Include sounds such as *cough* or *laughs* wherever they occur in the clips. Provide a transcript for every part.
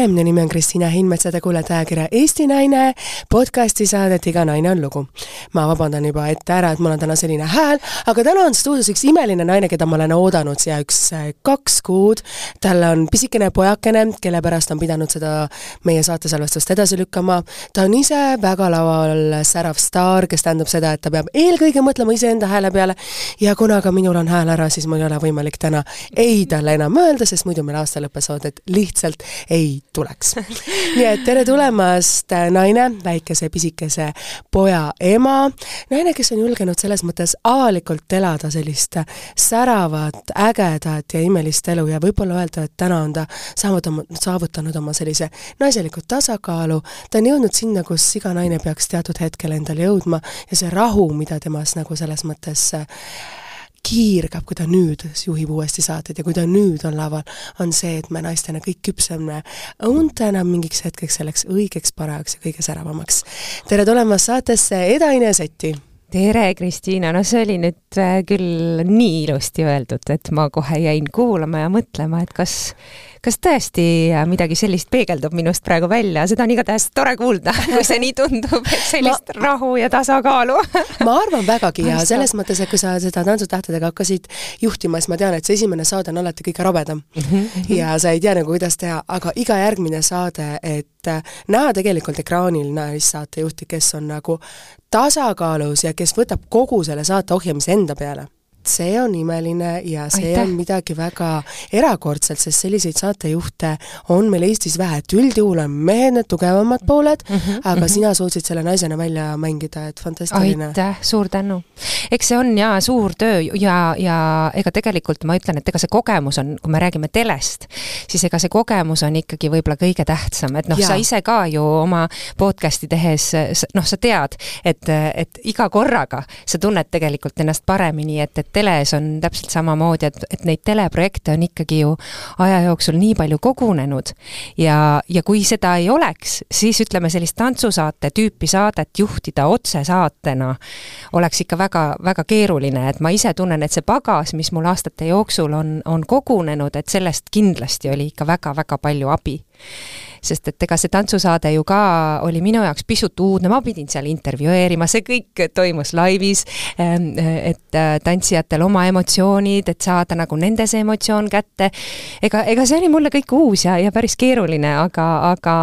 tere, minu nimi on Kristiina Heinmetsa, te kuulete ajakirja Eesti Naine podcasti saadet Iga naine on lugu. ma vabandan juba ette ära, et mul on täna selline hääl, aga täna on stuudios üks imeline naine, keda ma olen oodanud siia üks kaks kuud. tal on pisikene pojakene, kelle pärast on pidanud seda meie saatesalvestust edasi lükkama. ta on ise väga laual särav staar, kes tähendab seda, et ta peab eelkõige mõtlema iseenda hääle peale ja kuna ka minul on hääl ära, siis mul ei ole võimalik täna ei talle enam öelda, sest muidu meil aastalõppesaadet lihtsalt ei tuleks. nii et tere tulemast, naine, väikese pisikese poja ema, naine, kes on julgenud selles mõttes avalikult elada sellist säravat, ägedat ja imelist elu ja võib-olla öelda, et täna on ta saavutanud, saavutanud oma sellise naiseliku tasakaalu, ta on jõudnud sinna, kus iga naine peaks teatud hetkel endale jõudma ja see rahu, mida temas nagu selles mõttes kiirgab, kui ta nüüd juhib uuesti saateid ja kui ta nüüd on laval, on see, et me naistena kõik küpseme õuntena mingiks hetkeks selleks õigeks, parajaks ja kõige säravamaks. tere tulemast saatesse Eda-Ine Setti! tere, Kristiina, no see oli nüüd äh, küll nii ilusti öeldud, et ma kohe jäin kuulama ja mõtlema, et kas kas tõesti midagi sellist peegeldub minust praegu välja, seda on igatahes tore kuulda, *laughs* kui see nii tundub, et sellist ma, rahu ja tasakaalu *laughs* ma arvan vägagi ja selles mõttes, et kui sa seda Tantsutähtedega hakkasid juhtima, siis ma tean, et see esimene saade on alati kõige rabedam. -hmm. ja sa ei tea nagu, kuidas teha, aga iga järgmine saade, et näha tegelikult ekraanil naissaatejuhti, kes on nagu tasakaalus ja kes võtab kogu selle saate ohjamise enda peale see on imeline ja see Aitäh. on midagi väga erakordset, sest selliseid saatejuhte on meil Eestis vähe, et üldjuhul on mehed need tugevamad pooled mm, -hmm, aga mm -hmm. sina suutsid selle naisena välja mängida, et fantastiline. aitäh, suur tänu! eks see on jaa suur töö ja, ja ega tegelikult ma ütlen, et ega see kogemus on, kui me räägime telest, siis ega see kogemus on ikkagi võib-olla kõige tähtsam, et noh, sa ise ka ju oma podcast'i tehes noh, sa tead, et, et iga korraga sa tunned tegelikult ennast paremini, et, et teles on täpselt samamoodi, et, et neid teleprojekte on ikkagi ju aja jooksul nii palju kogunenud. Ja, ja kui seda ei oleks, siis ütleme, sellist tantsusaate tüüpi saadet juhtida otsesaatena oleks ikka väga, väga keeruline, et ma ise tunnen, et see pagas, mis mul aastate jooksul on, on kogunenud, et sellest kindlasti oli ikka väga-väga palju abi sest et ega see tantsusaade ju ka oli minu jaoks pisut uudne, ma pidin seal intervjueerima, see kõik toimus laivis, ähm, et äh, tantsijatel oma emotsioonid, et saada nagu nende see emotsioon kätte. ega, ega see oli mulle kõik uus ja, ja päris keeruline, aga, aga,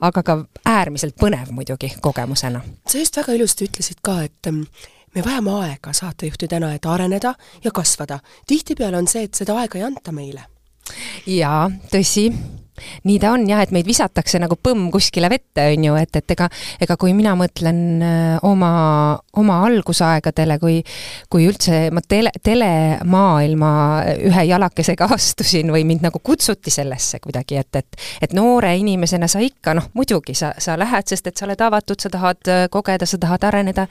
aga ka äärmiselt põnev muidugi kogemusena. sa just väga ilusti ütlesid ka, et ähm, me vajame aega saatejuhtidena, et areneda ja kasvada. tihtipeale on see, et seda aega ei anta meile. jaa, tõsi nii ta on jah, et meid visatakse nagu põmm kuskile vette, on ju, et, et ega, ega kui mina mõtlen äh, oma, oma algusaegadele, kui, kui üldse ma tele, telemaailma ühe jalakesega *laughs* astusin või mind nagu kutsuti sellesse kuidagi, et, et, et noore inimesena sa ikka noh, muidugi sa, sa lähed, sest et sa oled avatud, sa tahad äh, kogeda, sa tahad areneda.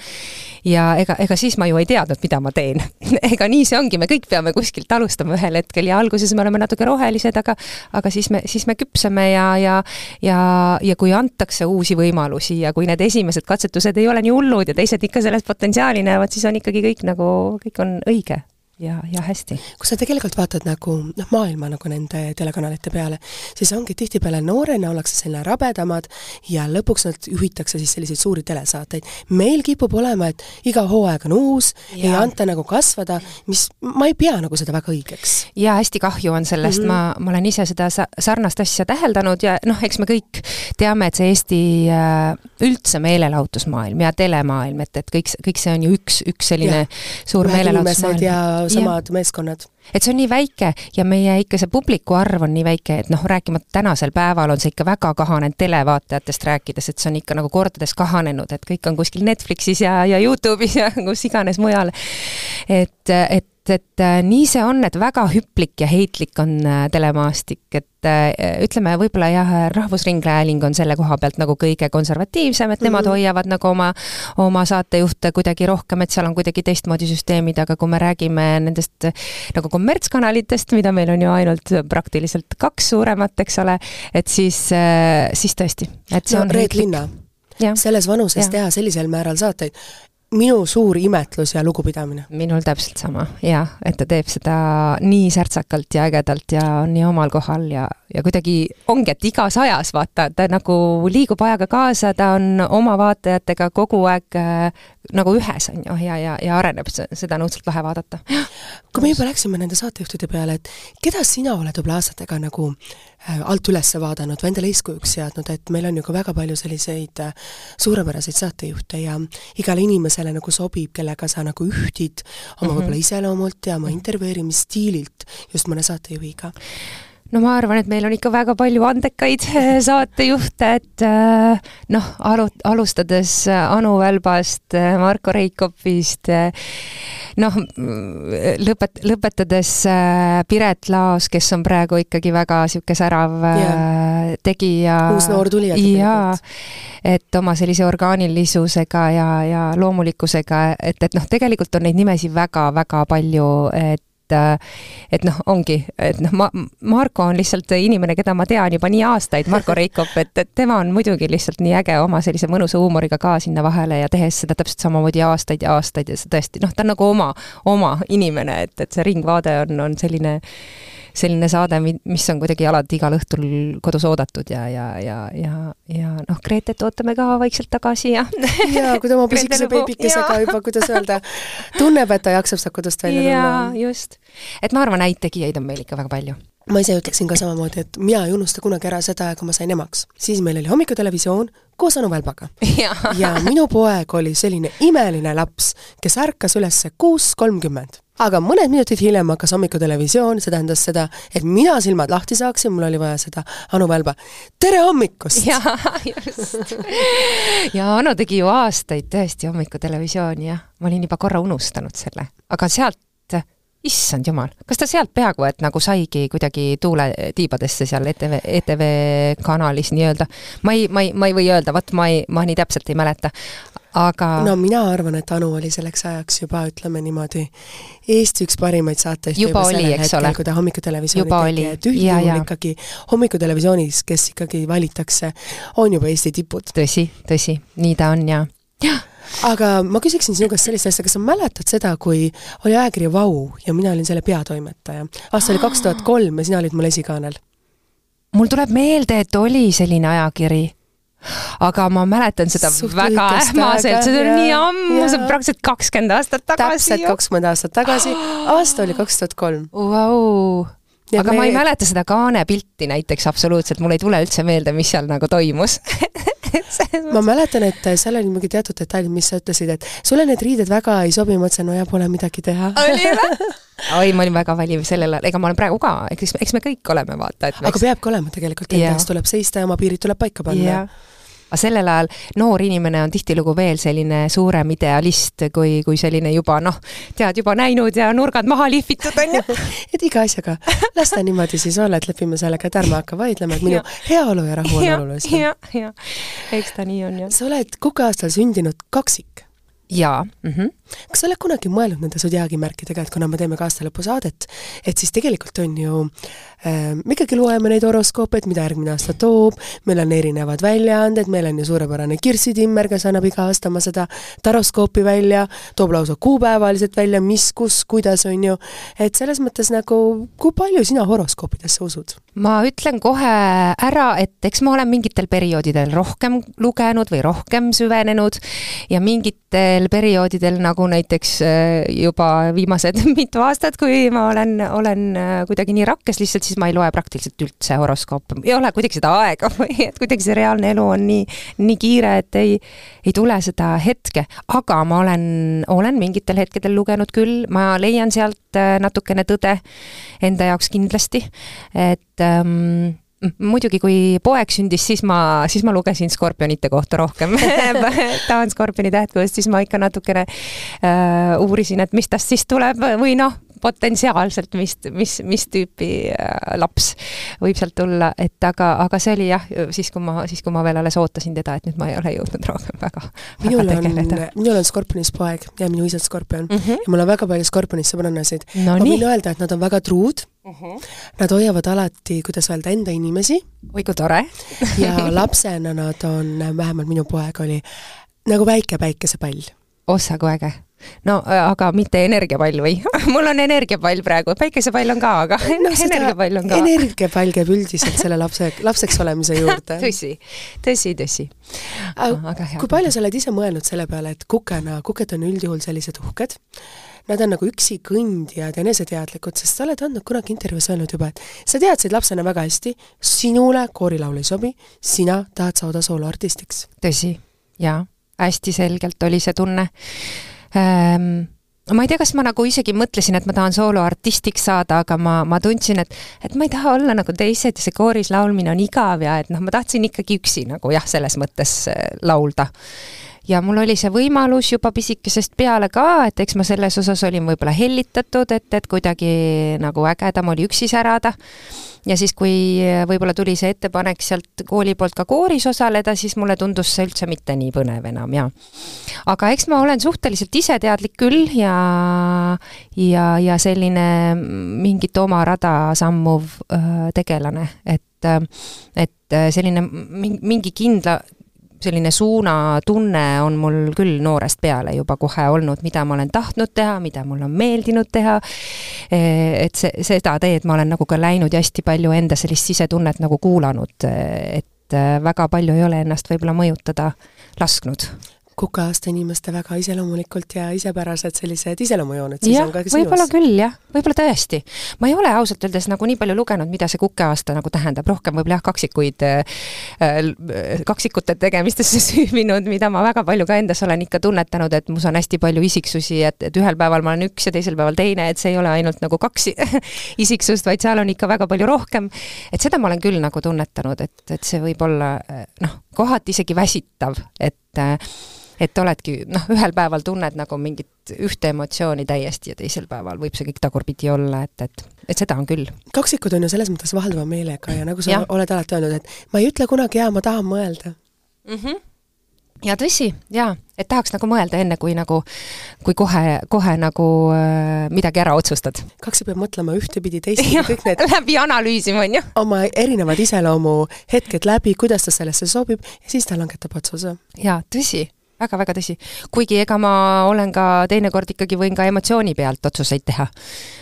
ja ega, ega siis ma ju ei teadnud, mida ma teen *laughs* ega nii see ongi, me kõik peame kuskilt alustama ühel hetkel ja alguses me oleme natuke rohelised, aga, aga siis me, siis me küpseme ja, ja ja, ja kui antakse uusi võimalusi ja kui need esimesed katsetused ei ole nii hullud ja teised ikka selles potentsiaali näevad, siis on ikkagi kõik nagu, kõik on õige ja, ja hästi. kui sa tegelikult vaatad nagu noh, maailma nagu nende telekanalite peale, siis ongi tihtipeale noorena ollakse selline rabedamad ja lõpuks nad juhitakse siis selliseid suuri telesaateid. meil kipub olema, et iga hooaeg on uus, ei anta nagu kasvada, mis, ma ei pea nagu seda väga õigeks. jaa, hästi kahju on sellest mm, -hmm. ma, ma olen ise seda sa-, sarnast asja täheldanud ja noh, eks me kõik teame, et see Eesti äh, üldse meelelahutusmaailm ja telemaailm, et, et kõik, kõik see on ju üks, üks selline ja. suur meelelahutusmaailm. ja samad ja. meeskonnad. et see on nii väike ja meie ikka see publiku arv on nii väike, et noh, rääkimata tänasel päeval on see ikka väga kahanenud televaatajatest rääkides, et see on ikka nagu kordades kahanenud, et kõik on kuskil Netflixis ja, ja Youtube'is ja *laughs* kus iganes mujal. et, et et, et äh, nii see on, et väga hüplik ja heitlik on äh, telemaastik, et äh, ütleme, võib-olla jah, Rahvusringhääling on selle koha pealt nagu kõige konservatiivsem, et nemad mm -hmm. hoiavad nagu oma, oma saatejuhte kuidagi rohkem, et seal on kuidagi teistmoodi süsteemid, aga kui me räägime nendest nagu kommertskanalitest, mida meil on ju ainult praktiliselt kaks suuremat, eks ole, et siis, siis tõesti, et see no, on Reet Linna, selles vanuses ja. teha sellisel määral saateid, minu suur imetlus ja lugupidamine. minul täpselt sama, jah, et ta teeb seda nii särtsakalt ja ägedalt ja on nii omal kohal ja, ja kuidagi ongi, et igas ajas vaata, ta nagu liigub ajaga kaasa, ta on oma vaatajatega kogu aeg äh, nagu ühes, on ju, ja, ja, ja areneb, seda on õudselt lahe vaadata. kui me juba läksime nende saatejuhtide peale, et keda sina oled võib-olla aastatega nagu alt üles vaadanud või endale eeskujuks seadnud, et meil on ju ka väga palju selliseid äh, suurepäraseid saatejuhte ja igale inimesele nagu sobib, kellega sa nagu ühtid oma mm -hmm. võib-olla iseloomult ja oma intervjueerimisstiililt just mõne saatejuhiga no ma arvan, et meil on ikka väga palju andekaid äh, *laughs* saatejuhte, et äh, noh, alu-, alustades Anu Välbast, Marko Reikopist, noh, lõpet-, lõpetades Piret Laos, kes on praegu ikkagi väga niisugune särav yeah. tegija. uus noor tulija tegelikult. et oma sellise orgaanilisusega ja, ja loomulikkusega, et, et noh, tegelikult on neid nimesid väga-väga palju, et et et noh, ongi, et noh, ma, Marko on lihtsalt inimene, keda ma tean juba nii aastaid, Marko Reikop, et, et tema on muidugi lihtsalt nii äge oma sellise mõnusa huumoriga ka sinna vahele ja tehes seda täpselt samamoodi aastaid ja aastaid ja see tõesti, noh, ta on nagu oma, oma inimene, et, et see Ringvaade on, on selline selline saade, mis on kuidagi alati igal õhtul kodus oodatud ja, ja, ja, ja, ja noh, Gretet ootame ka vaikselt tagasi ja *laughs* jaa, kui ta oma pisikese beebikesega juba, kuidas öelda, tunneb, et ta jaksab sealt kodust välja tulla. jaa, just. et ma arvan, häid tegijaid on meil ikka väga palju ma ise ütleksin ka samamoodi, et mina ei unusta kunagi ära seda, kui ma sain emaks. siis meil oli hommikutelevisioon koos Anu Välbaga. ja minu poeg oli selline imeline laps, kes ärkas üles kuus kolmkümmend aga mõned minutid hiljem hakkas hommikutelevisioon, see tähendas seda, et mina silmad lahti saaksin, mul oli vaja seda Anu Välba tere hommikust! *laughs* jaa, just. ja Anu tegi ju aastaid tõesti hommikutelevisiooni, jah. ma olin juba korra unustanud selle, aga sealt issand jumal, kas ta sealt peaaegu et nagu saigi kuidagi tuuletiibadesse seal ETV, ETV kanalis nii-öelda? ma ei, ma ei, ma ei või öelda, vot ma ei, ma nii täpselt ei mäleta, aga no mina arvan, et Anu oli selleks ajaks juba, ütleme niimoodi, Eesti üks parimaid saateid juba, juba oli, eks ole. kui ta hommikutelevisiooni tegi, et üldjuhul ikkagi hommikutelevisioonis, kes ikkagi valitakse, on juba Eesti tipud. tõsi, tõsi, nii ta on ja, jah *gasps* aga ma küsiksin sinu käest sellist asja, kas sa mäletad seda, kui oli ajakiri Vau ja mina olin selle peatoimetaja? aasta oli kaks tuhat kolm ja sina olid mul esikaanel. mul tuleb meelde, et oli selline ajakiri aga ma mäletan seda Suht väga ähmaselt, see oli nii ammu, see on praktiliselt kakskümmend aastat tagasi. täpselt kakskümmend aastat tagasi, aasta oli kaks tuhat kolm. Vau. Ja aga me... ma ei mäleta seda kaane pilti näiteks absoluutselt, mul ei tule üldse meelde, mis seal nagu toimus. *laughs* Ma mäletan, et seal oli mingi teatud detailid, mis sa ütlesid, et sulle need riided väga ei sobi, ma ütlesin, no ja pole midagi teha. *laughs* oi, ma olin väga valiv sellel ajal, ega ma olen praegu ka, eks, eks me kõik oleme, vaata, et aga eks... peabki olema tegelikult, enda eest tuleb seista ja oma piirid tuleb paika panna aga sellel ajal noor inimene on tihtilugu veel selline suurem idealist kui, kui selline juba noh, tead, juba näinud ja nurgad maha lihvitud, on ju. *laughs* et iga asjaga, las ta niimoodi siis olla, et lepime sellega, et ärme hakka vaidlema, et minu *laughs* heaolu ja rahu on olulisem. jah, jah, eks ta nii on, jah. sa oled Kuke aastal sündinud kaksik jaa mm. -hmm. kas sa oled kunagi mõelnud nende sodiaagimärkidega, et kuna me teeme ka aastalõpusaadet, et siis tegelikult on ju äh,, me ikkagi loeme neid horoskoope, et mida järgmine aasta toob, meil on erinevad väljaanded, meil on ju suurepärane Kirsi Timmer, kes annab iga aasta oma seda taroskoopi välja, toob lausa kuupäevaliselt välja, mis, kus, kuidas, on ju, et selles mõttes nagu, kui palju sina horoskoopidesse usud? ma ütlen kohe ära, et eks ma olen mingitel perioodidel rohkem lugenud või rohkem süvenenud ja mingitel nendel perioodidel, nagu näiteks äh, juba viimased *laughs* mitu aastat, kui ma olen, olen äh, kuidagi nii rakkes lihtsalt, siis ma ei loe praktiliselt üldse horoskoope, ei ole kuidagi seda aega *laughs* või et kuidagi see reaalne elu on nii, nii kiire, et ei, ei tule seda hetke, aga ma olen, olen mingitel hetkedel lugenud küll, ma leian sealt äh, natukene tõde enda jaoks kindlasti, et ähm, muidugi, kui poeg sündis, siis ma, siis ma lugesin skorpionite kohta rohkem *laughs* ta on skorpioni tähtkujust, siis ma ikka natukene äh, uurisin, et mis tast siis tuleb või noh, potentsiaalselt, mis, mis, mis tüüpi äh, laps võib sealt tulla, et aga, aga see oli jah, siis kui ma, siis kui ma veel alles ootasin teda, et nüüd ma ei ole jõudnud rohkem väga, minul väga tegeleda. minul on skorpionis poeg ja minu isa skorpion mm -hmm. ja mul on väga palju skorpionis sõbrannasid no,. ma võin öelda, et nad on väga truud Mhm. -huh. Nad hoiavad alati, kuidas öelda, enda inimesi. oi kui tore *laughs* ja lapsena nad on, vähemalt minu poeg oli, nagu väike päikesepall ossa kui äge no aga mitte energiapall või? *laughs* Mul on energiapall praegu, päikesepall on ka, aga *laughs* no, energiapall on ka. energiapall käib üldiselt selle lapse, lapseks olemise juurde. *laughs* Tõsi, tõsi, tõsi. kui palju sa oled ise mõelnud selle peale, et kukena, kuked on üldjuhul sellised uhked, nad on nagu üksi kõndijad, eneseteadlikud, sest sa oled andnud kunagi intervjuus öelnud juba, et sa teadsid lapsena väga hästi, sinule koorilaul ei sobi, sina tahad saada sooloartistiks. tõsi, jaa, hästi selgelt oli see tunne ähm, ma ei tea, kas ma nagu isegi mõtlesin, et ma tahan sooloartistiks saada, aga ma, ma tundsin, et et ma ei taha olla nagu teised ja see kooris laulmine on igav ja et noh, ma tahtsin ikkagi üksi nagu jah, selles mõttes äh, laulda ja mul oli see võimalus juba pisikesest peale ka, et eks ma selles osas olin võib-olla hellitatud, et, et kuidagi nagu ägedam oli üksi särada. ja siis, kui võib-olla tuli see ettepanek sealt kooli poolt ka kooris osaleda, siis mulle tundus see üldse mitte nii põnev enam ja aga eks ma olen suhteliselt iseteadlik küll ja ja, ja selline mingit oma rada sammuv äh, tegelane, et et selline mingi kindla, selline suunatunne on mul küll noorest peale juba kohe olnud, mida ma olen tahtnud teha, mida mul on meeldinud teha. et see, seda teed ma olen nagu ka läinud ja hästi palju enda sellist sisetunnet nagu kuulanud, et väga palju ei ole ennast võib-olla mõjutada lasknud kuka-aasta inimeste väga iseloomulikult ja isepärased sellised iseloomujooned siis ja, on ka sinus. võib-olla küll jah, võib-olla tõesti. ma ei ole ausalt öeldes nagu nii palju lugenud, mida see kuke-aasta nagu tähendab, rohkem võib-olla jah, kaksikuid äh,, kaksikute tegemistesse *laughs* süüvinud, mida ma väga palju ka endas olen ikka tunnetanud, et mus on hästi palju isiksusi, et, et ühel päeval ma olen üks ja teisel päeval teine, et see ei ole ainult nagu kaks *laughs* isiksust, vaid seal on ikka väga palju rohkem. et seda ma olen küll nagu tunnetanud, et, et see võib olla noh, kohati isegi väsitav, et et oledki noh, ühel päeval tunned nagu mingit ühte emotsiooni täiesti ja teisel päeval võib see kõik tagurpidi olla, et, et, et seda on küll. kaksikud on ju selles mõttes vahelduva meelega ja nagu sa ja. oled alati öelnud, et ma ei ütle kunagi jaa, ma tahan mõelda mm. -hmm ja tõsi, jaa, et tahaks nagu mõelda enne, kui nagu, kui kohe, kohe nagu äh, midagi ära otsustad. kaks peab mõtlema ühtepidi, teistpidi, kõik need *laughs* läbi analüüsima, on ju. oma erinevad iseloomuhetked läbi, kuidas ta sellesse sobib ja siis ta langetab otsuse. jaa, tõsi väga-väga tõsi. kuigi ega ma olen ka teinekord ikkagi võin ka emotsiooni pealt otsuseid teha.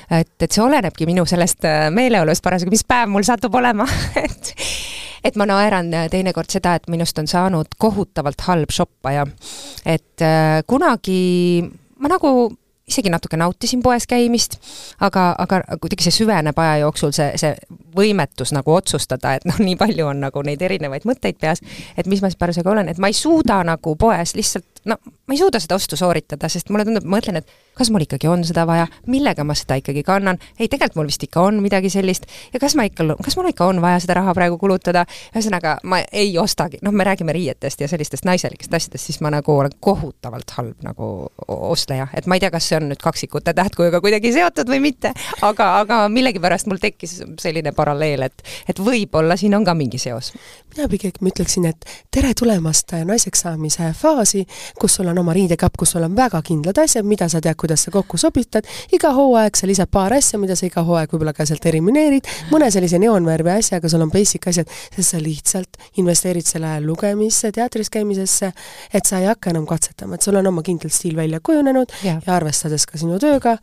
et, et see olenebki minu sellest äh, meeleolust parasjagu, mis päev mul satub olema *laughs* et et ma naeran äh, teinekord seda, et minust on saanud kohutavalt halb shoppaja. et äh, kunagi ma nagu isegi natuke nautisin poes käimist, aga, aga kuidagi see süveneb aja jooksul, see, see võimetus nagu otsustada, et noh, nii palju on nagu neid erinevaid mõtteid peas, et mis ma siis parasjagu olen, et ma ei suuda nagu poes lihtsalt, no ma ei suuda seda ostu sooritada, sest mulle tundub, ma mõtlen, et kas mul ikkagi on seda vaja, millega ma seda ikkagi kannan, ei, tegelikult mul vist ikka on midagi sellist. Ja kas ma ikka, kas mul ikka on vaja seda raha praegu kulutada, ühesõnaga ma ei ostagi, noh, me räägime riietest ja sellistest naiselikest asjadest, siis ma nagu olen kohutavalt halb nagu ostleja, et ma ei tea, kas see on nüüd kaksikute tähtkujuga kuidagi seotud või mitte, aga, aga millegipärast mul tekkis selline paralleel, et et võib-olla siin on ka mingi seos. mina pigem ütleksin, et tere tulemast naiseks saamise faasi, kus sul on oma riidekapp, kus sul on väga kindlad asjad, mida sa tead, kuidas sa kokku sobitad, iga hooaeg sa lisad paar asja, mida sa iga hooaeg võib-olla ka sealt elimineerid, mõne sellise neoonvärvi asjaga, sul on basic asjad, sest sa lihtsalt investeerid selle ajal lugemisse, teatris käimisesse, et sa ei hakka enam katsetama, et sul on oma kindel stiil välja kujunenud ja, ja arvestades ka sinu tööga,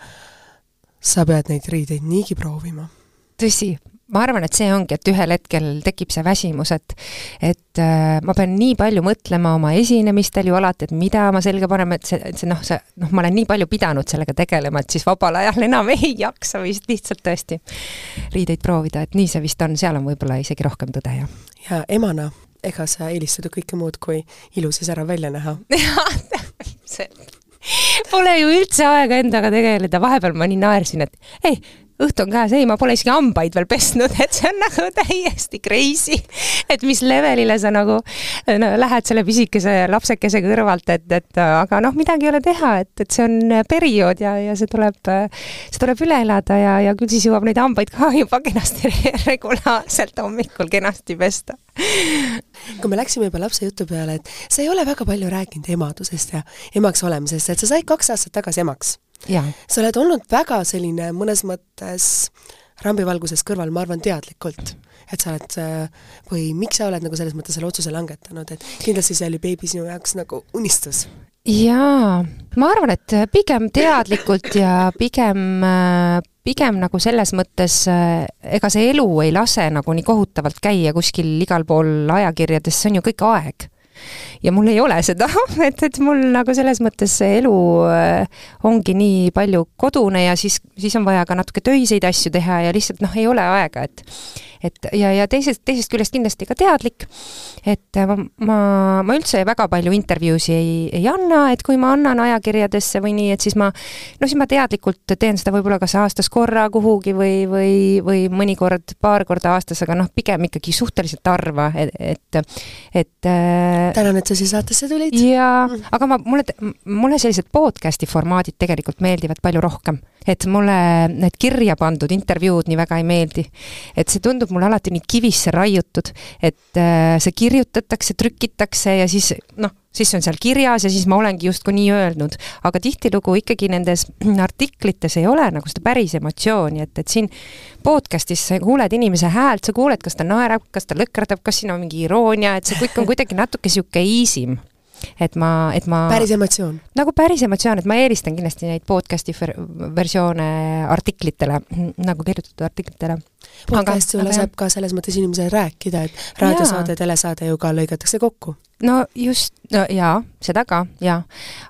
sa pead neid riideid niigi proovima. tõsi, ma arvan, et see ongi, et ühel hetkel tekib see väsimus, et et äh, ma pean nii palju mõtlema oma esinemistel ju alati, et mida ma selga panen, et see, see noh, see noh, ma olen nii palju pidanud sellega tegelema, et siis vabal ajal *laughs* enam ei jaksa vist lihtsalt tõesti riideid proovida, et nii see vist on, seal on võib-olla isegi rohkem tõde, jah. ja emana, ega sa eelistad ju kõike muud, kui ilus ja särav välja näha. *laughs* Jah, täpselt. Pole ju üldse aega endaga tegeleda, vahepeal ma nii naersin, et ei, õhtu on käes, ei, ma pole isegi hambaid veel pesnud, et see on nagu täiesti crazy. et mis levelile sa nagu no, lähed selle pisikese lapsekese kõrvalt, et, et aga noh, midagi ei ole teha, et, et see on periood ja, ja see tuleb, see tuleb üle elada ja, ja küll siis jõuab neid hambaid ka juba kenasti regulaarselt hommikul kenasti pesta kui me läksime juba lapse jutu peale, et sa ei ole väga palju rääkinud emadusest ja emaks olemisest, et sa said kaks aastat tagasi emaks sa oled olnud väga selline mõnes mõttes rambivalguses kõrval, ma arvan, teadlikult. et sa oled, või miks sa oled nagu selles mõttes selle otsuse langetanud, et kindlasti see oli beebi sinu jaoks nagu unistus? jaa, ma arvan, et pigem teadlikult ja pigem pigem nagu selles mõttes, ega see elu ei lase nagu nii kohutavalt käia kuskil igal pool ajakirjades, see on ju kõik aeg ja mul ei ole seda, *laughs* et, et mul nagu selles mõttes see elu äh, ongi nii palju kodune ja siis, siis on vaja ka natuke töiseid asju teha ja lihtsalt noh, ei ole aega, et et ja, ja teisest, teisest küljest kindlasti ka teadlik, et ma, ma, ma üldse väga palju intervjuusi ei, ei anna, et kui ma annan ajakirjadesse või nii, et siis ma, no siis ma teadlikult teen seda võib-olla kas aastas korra kuhugi või, või, või mõnikord paar korda aastas, aga noh, pigem ikkagi suhteliselt harva, et, et, et äh, tänan, et sa siia saatesse tulid. jaa, mm. aga ma, mulle, mulle sellised podcast'i formaadid tegelikult meeldivad palju rohkem et mulle need kirja pandud intervjuud nii väga ei meeldi. et see tundub mulle alati nii kivisse raiutud, et äh, see kirjutatakse, trükitakse ja siis noh, siis see on seal kirjas ja siis ma olengi justkui nii öelnud. aga tihtilugu ikkagi nendes *clears throat* artiklites ei ole nagu seda päris emotsiooni, et, et siin podcast'is sa kuuled inimese häält, sa kuuled, kas ta naerab, kas ta lõkerdab, kas siin on mingi iroonia, et see kõik on kuidagi natuke niisugune easy m et ma, et ma päris emotsioon? nagu päris emotsioon, et ma eelistan kindlasti neid podcast'i versioone artiklitele, nagu kirjutatud artiklitele. podcast ju laseb ka selles mõttes inimesele rääkida, et raadiosaade, telesaade ju ka lõigatakse kokku no just, no jaa, seda ka, jaa.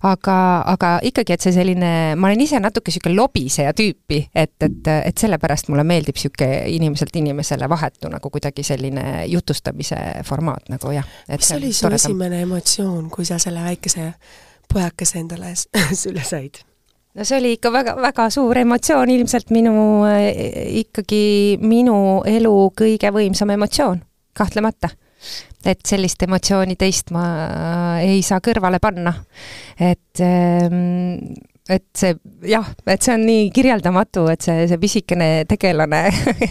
aga, aga ikkagi, et see selline, ma olen ise natuke niisugune lobiseja tüüpi, et, et, et sellepärast mulle meeldib niisugune inimeselt inimesele vahetu nagu kuidagi selline jutustamise formaat nagu jah. mis oli su esimene emotsioon, kui sa selle väikese pojakese endale *laughs* sülle said? no see oli ikka väga, väga suur emotsioon, ilmselt minu, ikkagi minu elu kõige võimsam emotsioon, kahtlemata et sellist emotsiooni teist ma ei saa kõrvale panna. et ähm, et see jah, et see on nii kirjeldamatu, et see, see pisikene tegelane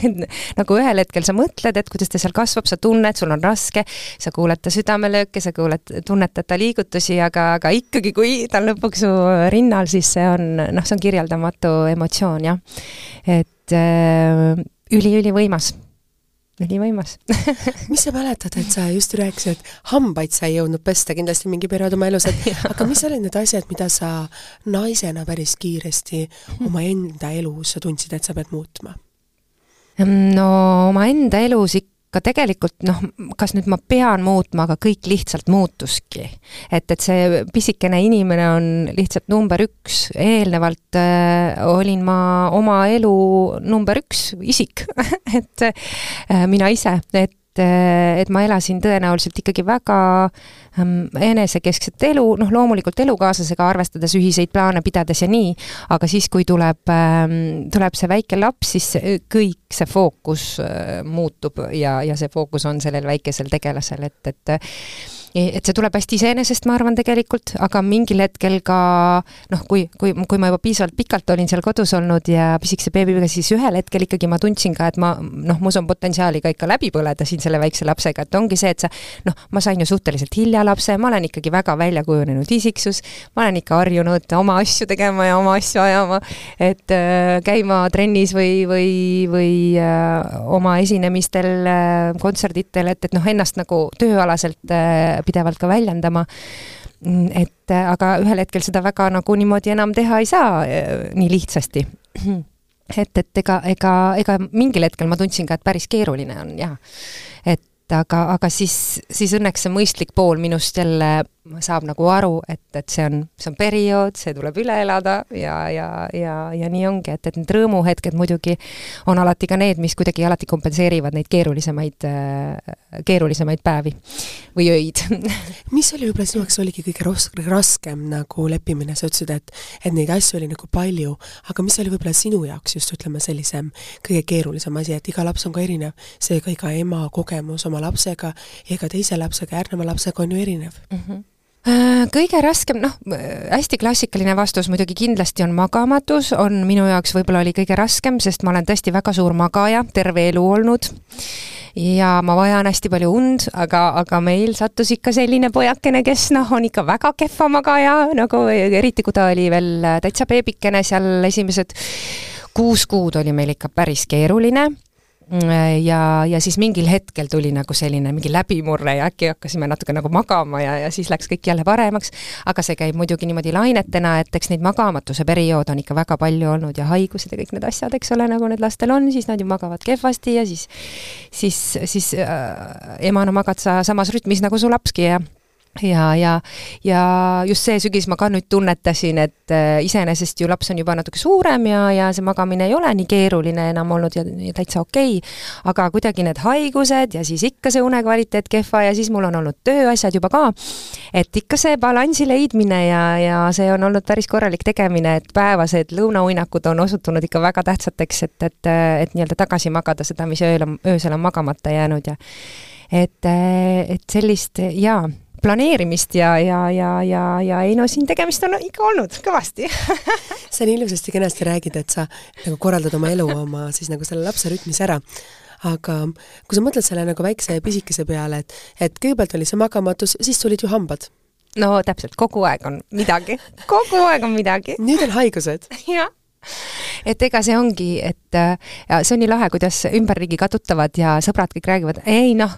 *laughs* nagu ühel hetkel sa mõtled, et kuidas ta seal kasvab, sa tunned, sul on raske, sa kuuled ta südamelööke, sa kuuled, tunnetad ta liigutusi, aga, aga ikkagi, kui ta on lõpuks su rinnal, siis see on noh, see on kirjeldamatu emotsioon jah. et äh, üli-ülivõimas ülivõimas *laughs* mis sa mäletad, et sa just rääkisid, et hambaid sa ei jõudnud pesta kindlasti mingi periood oma elus, et *laughs* aga mis olid need asjad, mida sa naisena päris kiiresti omaenda elus tundsid, et sa pead muutma? no omaenda elus ikka ka tegelikult noh, kas nüüd ma pean muutma, aga kõik lihtsalt muutuski. et, et see pisikene inimene on lihtsalt number üks, eelnevalt äh, olin ma oma elu number üks isik. *laughs* Et äh, mina ise, et et ma elasin tõenäoliselt ikkagi väga ähm, enesekeskset elu, noh loomulikult elukaaslasega arvestades, ühiseid plaane pidades ja nii, aga siis, kui tuleb, ähm, tuleb see väike laps, siis kõik see fookus äh, muutub ja, ja see fookus on sellel väikesel tegelasel, et, et et see tuleb hästi iseenesest, ma arvan tegelikult, aga mingil hetkel ka noh, kui, kui, kui ma juba piisavalt pikalt olin seal kodus olnud ja pisikese beebiga, siis ühel hetkel ikkagi ma tundsin ka, et ma noh, mus on potentsiaali ka ikka läbi põleda siin selle väikse lapsega, et ongi see, et sa noh, ma sain ju suhteliselt hilja lapse, ma olen ikkagi väga välja kujunenud isiksus, ma olen ikka harjunud oma asju tegema ja oma asju ajama, et äh, käima trennis või, või, või äh, oma esinemistel äh,, kontserditel, et, et noh, ennast nagu tööalaselt äh, pidevalt ka väljendama et aga ühel hetkel seda väga nagu niimoodi enam teha ei saa eh, nii lihtsasti. et, et ega, ega, ega mingil hetkel ma tundsin ka, et päris keeruline on ja et aga, aga siis, siis õnneks see mõistlik pool minust jälle saab nagu aru, et, et see on, see on periood, see tuleb üle elada ja, ja, ja, ja nii ongi, et, et need rõõmuhetked muidugi on alati ka need, mis kuidagi alati kompenseerivad neid keerulisemaid, keerulisemaid päevi või öid. *laughs* Mis oli võib-olla sinu jaoks oligi kõige ros-, raskem nagu leppimine, sa ütlesid, et et neid asju oli nagu palju, aga mis oli võib-olla sinu jaoks just ütleme, sellisem kõige keerulisem asi, et iga laps on ka erinev, seega iga ema kogemus oma lapsega ja ka teise lapsega, järgneva lapsega on ju erinev. Mm. -hmm Äh, kõige raskem, noh, hästi klassikaline vastus muidugi kindlasti on magamatus, on minu jaoks võib-olla oli kõige raskem, sest ma olen tõesti väga suur magaja, terve elu olnud. ja ma vajan hästi palju und, aga, aga meil sattus ikka selline pojakene, kes noh, on ikka väga kehva magaja, nagu eriti kui ta oli veel täitsa beebikene, seal esimesed kuus kuud oli meil ikka päris keeruline ja, ja siis mingil hetkel tuli nagu selline mingi läbimurre ja äkki hakkasime natuke nagu magama ja, ja siis läks kõik jälle paremaks, aga see käib muidugi niimoodi lainetena, et eks neid magamatuse perioode on ikka väga palju olnud ja haigused ja kõik need asjad, eks ole, nagu need lastel on, siis nad ju magavad kehvasti ja siis siis, siis äh, emana magad sa samas rütmis nagu su lapski ja ja, ja, ja just see sügis ma ka nüüd tunnetasin, et äh, iseenesest ju laps on juba natuke suurem ja, ja see magamine ei ole nii keeruline enam olnud ja, ja täitsa okei okay., aga kuidagi need haigused ja siis ikka see unekvaliteet kehva ja siis mul on olnud tööasjad juba ka, et ikka see balansi leidmine ja, ja see on olnud päris korralik tegemine, et päevased lõunauinakud on osutunud ikka väga tähtsateks, et, et, et nii-öelda tagasi magada seda, mis ööl on, öösel on magamata jäänud ja et, et sellist jaa planeerimist ja, ja, ja, ja, ja ei no siin tegemist on ikka olnud kõvasti *laughs* sa nii ilusasti kenasti räägid, et sa nagu korraldad oma elu oma siis nagu selle lapse rütmis ära aga kui sa mõtled selle nagu väikse pisikese peale, et, et kõigepealt oli see magamatus, siis tulid ju hambad. no täpselt, kogu aeg on midagi, *laughs* kogu aeg on midagi. nüüd on haigused. *laughs* jah et ega see ongi, et ja see on nii lahe, kuidas ümberringi ka tuttavad ja sõbrad kõik räägivad, ei noh,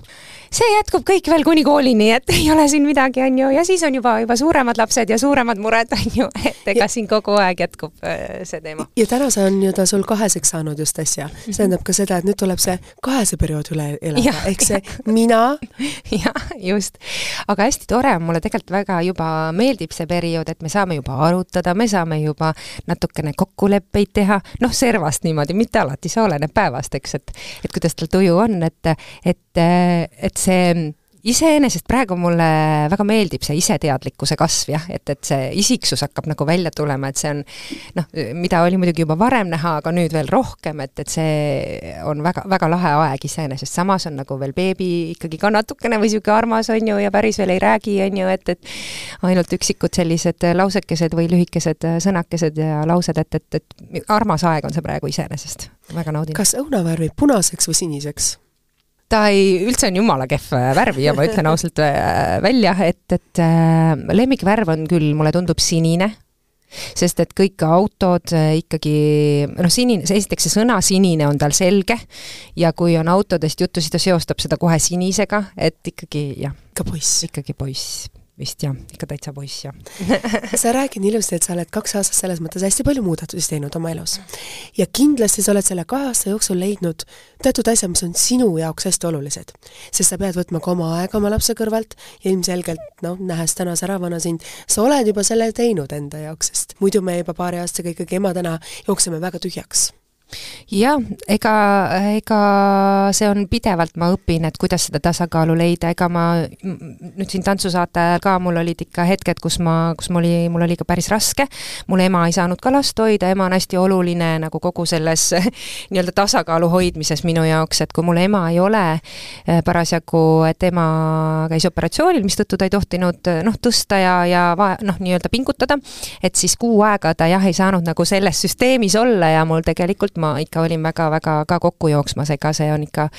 see jätkub kõik veel kuni koolini, et ei ole siin midagi, on ju, ja siis on juba, juba suuremad lapsed ja suuremad mured, on ju, *laughs* et ega ja, siin kogu aeg jätkub äh, see teema. ja täna see on ju ta sul kaheseks saanud just äsja. see tähendab ka seda, et nüüd tuleb see kahese periood üle elada, ehk see mina. *laughs* jah, just. aga hästi tore on, mulle tegelikult väga juba meeldib see periood, et me saame juba arutada, me saame juba natukene kokkuleppeid teha, noh, servast niimoodi, mitte alati, see oleneb päevast, eks, et et kuidas tal tuju on, et, et, et see iseenesest praegu mulle väga meeldib see iseteadlikkuse kasv jah, et, et see isiksus hakkab nagu välja tulema, et see on noh, mida oli muidugi juba varem näha, aga nüüd veel rohkem, et, et see on väga, väga lahe aeg iseenesest, samas on nagu veel beebi ikkagi ka natukene või niisugune armas, on ju, ja päris veel ei räägi, on ju, et, et ainult üksikud sellised lausekesed või lühikesed sõnakesed ja laused, et, et, et armas aeg on see praegu iseenesest, väga naudin. kas õuna värvib punaseks või siniseks? Ta ei, üldse on jumala kehv äh, värvi ja ma ütlen ausalt äh, välja, et, et äh, lemmikvärv on küll, mulle tundub sinine, sest et kõik autod ikkagi, noh, sinine, esiteks see sõna sinine on tal selge ja kui on autodest juttu, siis ta seostab seda kohe sinisega, et ikkagi jah. ikka poiss. ikkagi poiss vist jah, ikka täitsa poiss jah *laughs* sa räägid ilusti, et sa oled kaks aastat selles mõttes hästi palju muudatusi teinud oma elus. ja kindlasti sa oled selle kahe aasta jooksul leidnud teatud asjad, mis on sinu jaoks hästi olulised. sest sa pead võtma ka oma aega oma lapse kõrvalt ja ilmselgelt noh, nähes täna säravana sind, sa oled juba selle teinud enda jaoks, sest muidu me juba paari aastaga ikkagi emadena jookseme väga tühjaks jah, ega, ega see on pidevalt, ma õpin, et kuidas seda tasakaalu leida, ega ma nüüd siin tantsusaate ajal ka, mul olid ikka hetked, kus ma, kus mul oli, mul oli ikka päris raske, mul ema ei saanud ka last hoida, ema on hästi oluline nagu kogu selles *laughs* nii-öelda tasakaalu hoidmises minu jaoks, et kui mul ema ei ole eh, parasjagu, et ema käis operatsioonil, mistõttu ta ei tohtinud noh, tõsta ja, ja vaja, noh, nii-öelda pingutada, et siis kuu aega ta jah, ei saanud nagu selles süsteemis olla ja mul tegelikult ma ikka olin väga-väga ka kokku jooksmas, ega see on ikka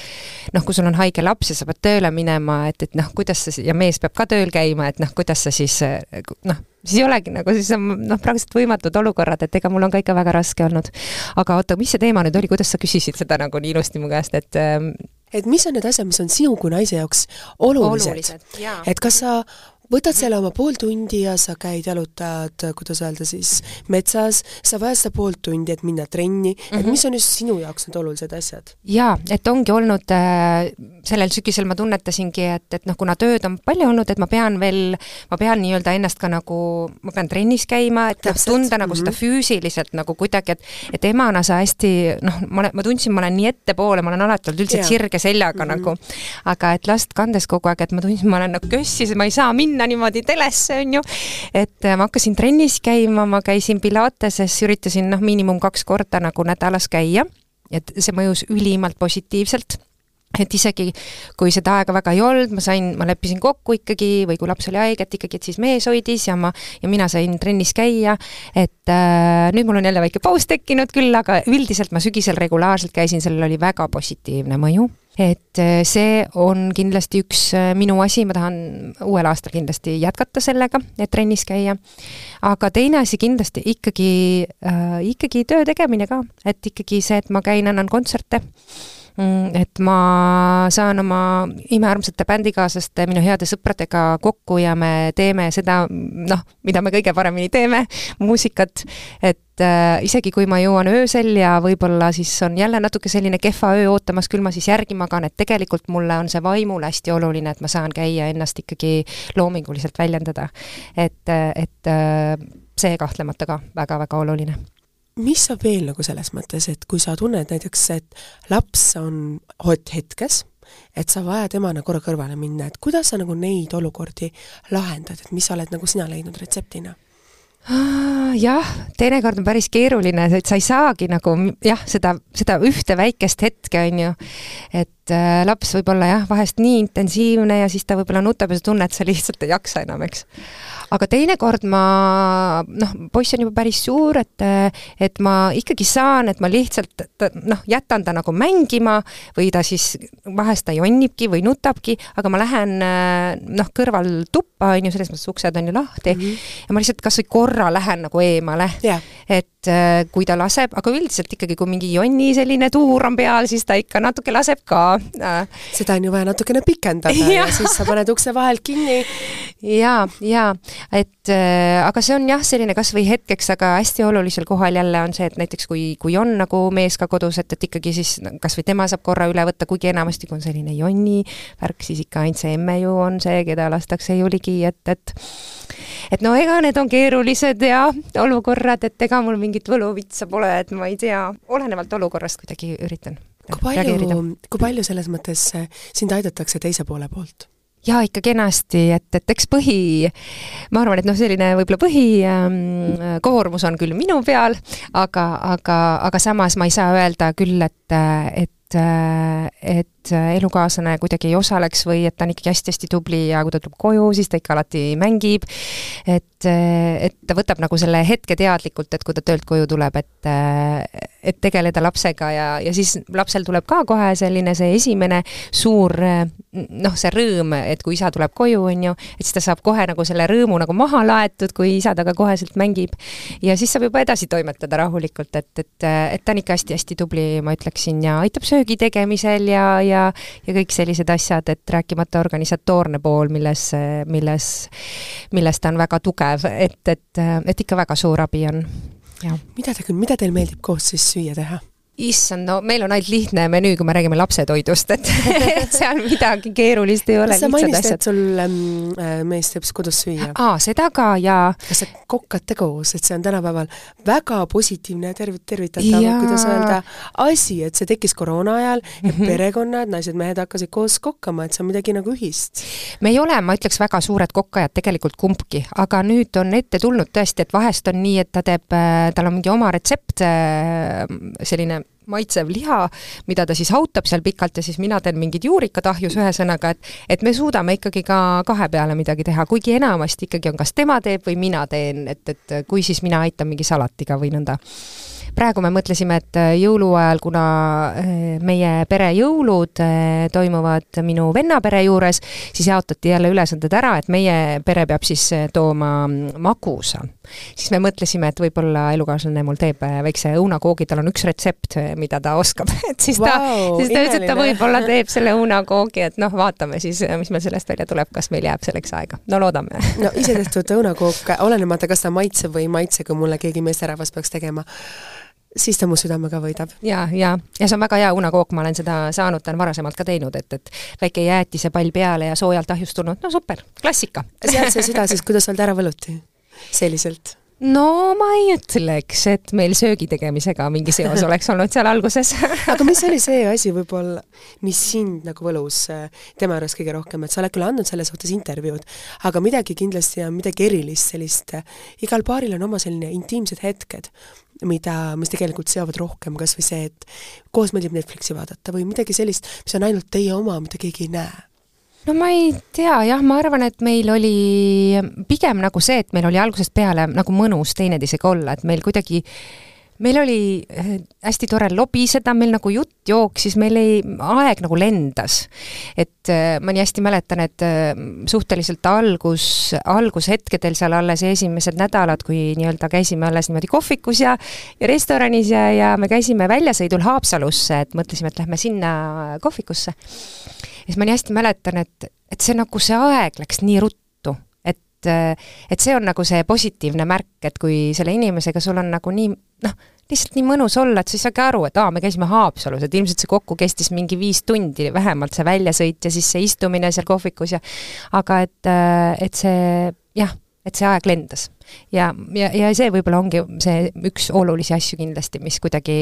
noh, kui sul on haige laps ja sa pead tööle minema, et, et noh, kuidas sa, ja mees peab ka tööl käima, et noh, kuidas sa siis noh, siis ei olegi nagu, siis on noh, praktiliselt võimatud olukorrad, et ega mul on ka ikka väga raske olnud. aga oota, mis see teema nüüd oli, kuidas sa küsisid seda nagu nii ilusti mu käest, et ähm, et mis on need asjad, mis on sinu kui naise jaoks olulised, olulised? et kas sa võtad selle oma pool tundi ja sa käid, jalutad, kuidas öelda siis, metsas, sa vajad seda poolt tundi, et minna trenni mm, -hmm. et mhm. mis on just sinu jaoks need olulised asjad? jaa, et ongi olnud äh,, sellel sügisel ma tunnetasingi, et, et noh, kuna tööd on palju olnud, et ma pean veel, ma pean nii-öelda ennast ka nagu, ma pean trennis käima, et noh, tunda nagu mm -hmm. seda füüsiliselt nagu kuidagi, et et emana sa hästi noh, ma olen, ma tundsin, ma olen nii ettepoole, ma olen alati olnud üldse sirge seljaga mm -hmm. nagu, aga et last kandes kogu aeg, et ma tundsin, ma olen nagu kössis, ma ei saa minna, minna niimoodi telesse, on ju. et äh, ma hakkasin trennis käima, ma käisin Pilateses, üritasin noh, miinimum kaks korda nagu nädalas käia. et see mõjus ülimalt positiivselt et isegi kui seda aega väga ei olnud, ma sain, ma leppisin kokku ikkagi või kui laps oli haige, et ikkagi, et siis mees hoidis ja ma, ja mina sain trennis käia, et äh, nüüd mul on jälle väike paus tekkinud küll, aga üldiselt ma sügisel regulaarselt käisin, sellel oli väga positiivne mõju et äh, see on kindlasti üks äh, minu asi, ma tahan uuel aastal kindlasti jätkata sellega, et trennis käia. aga teine asi kindlasti ikkagi äh,, ikkagi töö tegemine ka, et ikkagi see, et ma käin, annan kontserte et ma saan oma imearmsate bändikaaslaste, minu heade sõpradega kokku ja me teeme seda, noh, mida me kõige paremini teeme, muusikat, et äh, isegi kui ma jõuan öösel ja võib-olla siis on jälle natuke selline kehva öö ootamas, küll ma siis järgi magan, et tegelikult mulle on see vaimule hästi oluline, et ma saan käia ennast ikkagi loominguliselt väljendada. et, et äh, see kahtlemata ka väga-väga oluline mis saab veel nagu selles mõttes, et kui sa tunned näiteks, et laps on hot hetkes, et sa vajad emana korra kõrvale minna, et kuidas sa nagu neid olukordi lahendad, et mis sa oled nagu sina leidnud retseptina? jah, teinekord on päris keeruline, et sa ei saagi nagu jah, seda, seda ühte väikest hetke, on ju, et äh, laps võib olla jah, vahest nii intensiivne ja siis ta võib-olla nutab ja sa tunned, sa lihtsalt ei jaksa enam, eks aga teinekord ma noh, poiss on juba päris suur, et et ma ikkagi saan, et ma lihtsalt noh, jätan ta nagu mängima või ta siis, vahest ta jonnibki või nutabki, aga ma lähen noh, kõrval tuppa, on ju, selles mõttes uksed on ju lahti. Mm, -hmm. ja ma lihtsalt kas või korra lähen nagu eemale. Yeah.. et kui ta laseb, aga üldiselt ikkagi, kui mingi jonni selline tuur on peal, siis ta ikka natuke laseb ka. seda on ju vaja natukene pikendada *laughs* ja, ja siis sa paned ukse vahelt kinni. ja, ja et äh, aga see on jah, selline kas või hetkeks, aga hästi olulisel kohal jälle on see, et näiteks kui, kui on nagu mees ka kodus, et, et ikkagi siis kas või tema saab korra üle võtta, kuigi enamasti, kui on selline jonni värk, siis ikka ainult see emme ju on see, keda lastakse ju ligi, et, et et no ega need on keerulised ja olukorrad, et ega mul mingit võluvitsa pole, et ma ei tea, olenevalt olukorrast kuidagi üritan kui palju, kui palju selles mõttes sind aidatakse teise poole poolt? jaa, ikka kenasti, et, et eks põhi, ma arvan, et noh, selline võib-olla põhikoormus ähm, on küll minu peal, aga, aga, aga samas ma ei saa öelda küll, et, et, et elukaaslane kuidagi ei osaleks või et ta on ikkagi hästi-hästi tubli ja kui ta tuleb koju, siis ta ikka alati mängib. et, et ta võtab nagu selle hetke teadlikult, et kui ta töölt koju tuleb, et, et tegeleda lapsega ja, ja siis lapsel tuleb ka kohe selline see esimene suur noh, see rõõm, et kui isa tuleb koju, on ju, et siis ta saab kohe nagu selle rõõmu nagu maha laetud, kui isa temaga koheselt mängib. ja siis saab juba edasi toimetada rahulikult, et, et, et ta on ikka hästi-hästi tubli, ma ütleksin, ja aitab söögi tegemisel ja, ja ja kõik sellised asjad, et rääkimata organisatoorne pool, milles, milles, milles ta on väga tugev, et, et, et ikka väga suur abi on. mida te küll, mida teil meeldib koos siis süüa teha? Issand, no meil on ainult lihtne menüü, kui me räägime lapsetoidust, *laughs* et seal midagi keerulist ei ole. sa mainisid, et sul ähm, äh, mees teeb kodus süüa? aa, seda ka, jaa. kas te kokkate koos, et see on tänapäeval väga positiivne ja tervit-, tervitatav ja..., kuidas öelda, asi, et see tekkis koroona ajal ja mm -hmm. perekonnad, naised-mehed hakkasid koos kokkama, et see on midagi nagu ühist? me ei ole, ma ütleks, väga suured kokkajad tegelikult kumbki, aga nüüd on ette tulnud tõesti, et vahest on nii, et ta teeb, äh, tal on mingi oma retsept, äh, selline maitsev liha, mida ta siis hautab seal pikalt ja siis mina teen mingid juurikad ahjus, ühesõnaga, et et me suudame ikkagi ka kahe peale midagi teha, kuigi enamasti ikkagi on kas tema teeb või mina teen, et, et kui siis mina aitan mingi salatiga või nõnda praegu me mõtlesime, et äh, jõuluajal, kuna äh, meie pere jõulud äh, toimuvad minu venna pere juures, siis jaotati jälle ülesanded ära, et meie pere peab siis tooma mm, magusa. siis me mõtlesime, et võib-olla elukaaslane mul teeb väikse õunakoogi, tal on üks retsept, mida ta oskab, *laughs* et siis ta wow,, siis ta ütles, et ta võib-olla teeb selle õunakoogi, et noh, vaatame siis, mis meil sellest välja tuleb, kas meil jääb selleks aega. no loodame. *laughs* no isetehtud õunakook, olenemata, kas ta maitseb või ei maitse, kui mulle keegi meesterahvas peaks tegema siis ta mu südamega võidab. ja, ja, ja see on väga hea unakook, ma olen seda saanud, ta on varasemalt ka teinud, et, et väike jäätisepall peale ja soojalt ahjustunud, no super, klassika. sealt sai süda siis, kuidas olnud ära võluti? selliselt no ma ei ütleks, et meil söögi tegemisega mingi seos *laughs* oleks olnud seal alguses aga mis oli see asi võib-olla, mis sind nagu võlus äh, tema juures kõige rohkem, et sa oled küll andnud selles suhtes intervjuud, aga midagi kindlasti on midagi erilist, sellist, äh, igal paaril on oma selline intiimsed hetked, mida, mis tegelikult seovad rohkem, kas või see, et koos meeldib Netflixi vaadata või midagi sellist, mis on ainult teie oma, mida keegi ei näe. No ma ei tea, jah, ma arvan, et meil oli pigem nagu see, et meil oli algusest peale nagu mõnus teineteisega olla, et meil kuidagi meil oli äh, hästi tore lobiseda, meil nagu jutt jooksis, meil ei, aeg nagu lendas. et äh, ma nii hästi mäletan, et äh, suhteliselt algus, algushetkedel seal alles esimesed nädalad, kui nii-öelda käisime alles niimoodi kohvikus ja ja restoranis ja, ja me käisime väljasõidul Haapsalusse, et mõtlesime, et lähme sinna kohvikusse. ja siis ma nii hästi mäletan, et, et see nagu, see aeg läks nii ruttu, et et see on nagu see positiivne märk, et kui selle inimesega sul on nagu nii noh, lihtsalt nii mõnus olla, et sa ei saagi aru, et aa, me käisime Haapsalus, et ilmselt see kokku kestis mingi viis tundi vähemalt, see väljasõit ja siis see istumine seal kohvikus ja aga et, äh, et see jah, et see aeg lendas ja, ja, ja see võib-olla ongi see üks olulisi asju kindlasti, mis kuidagi,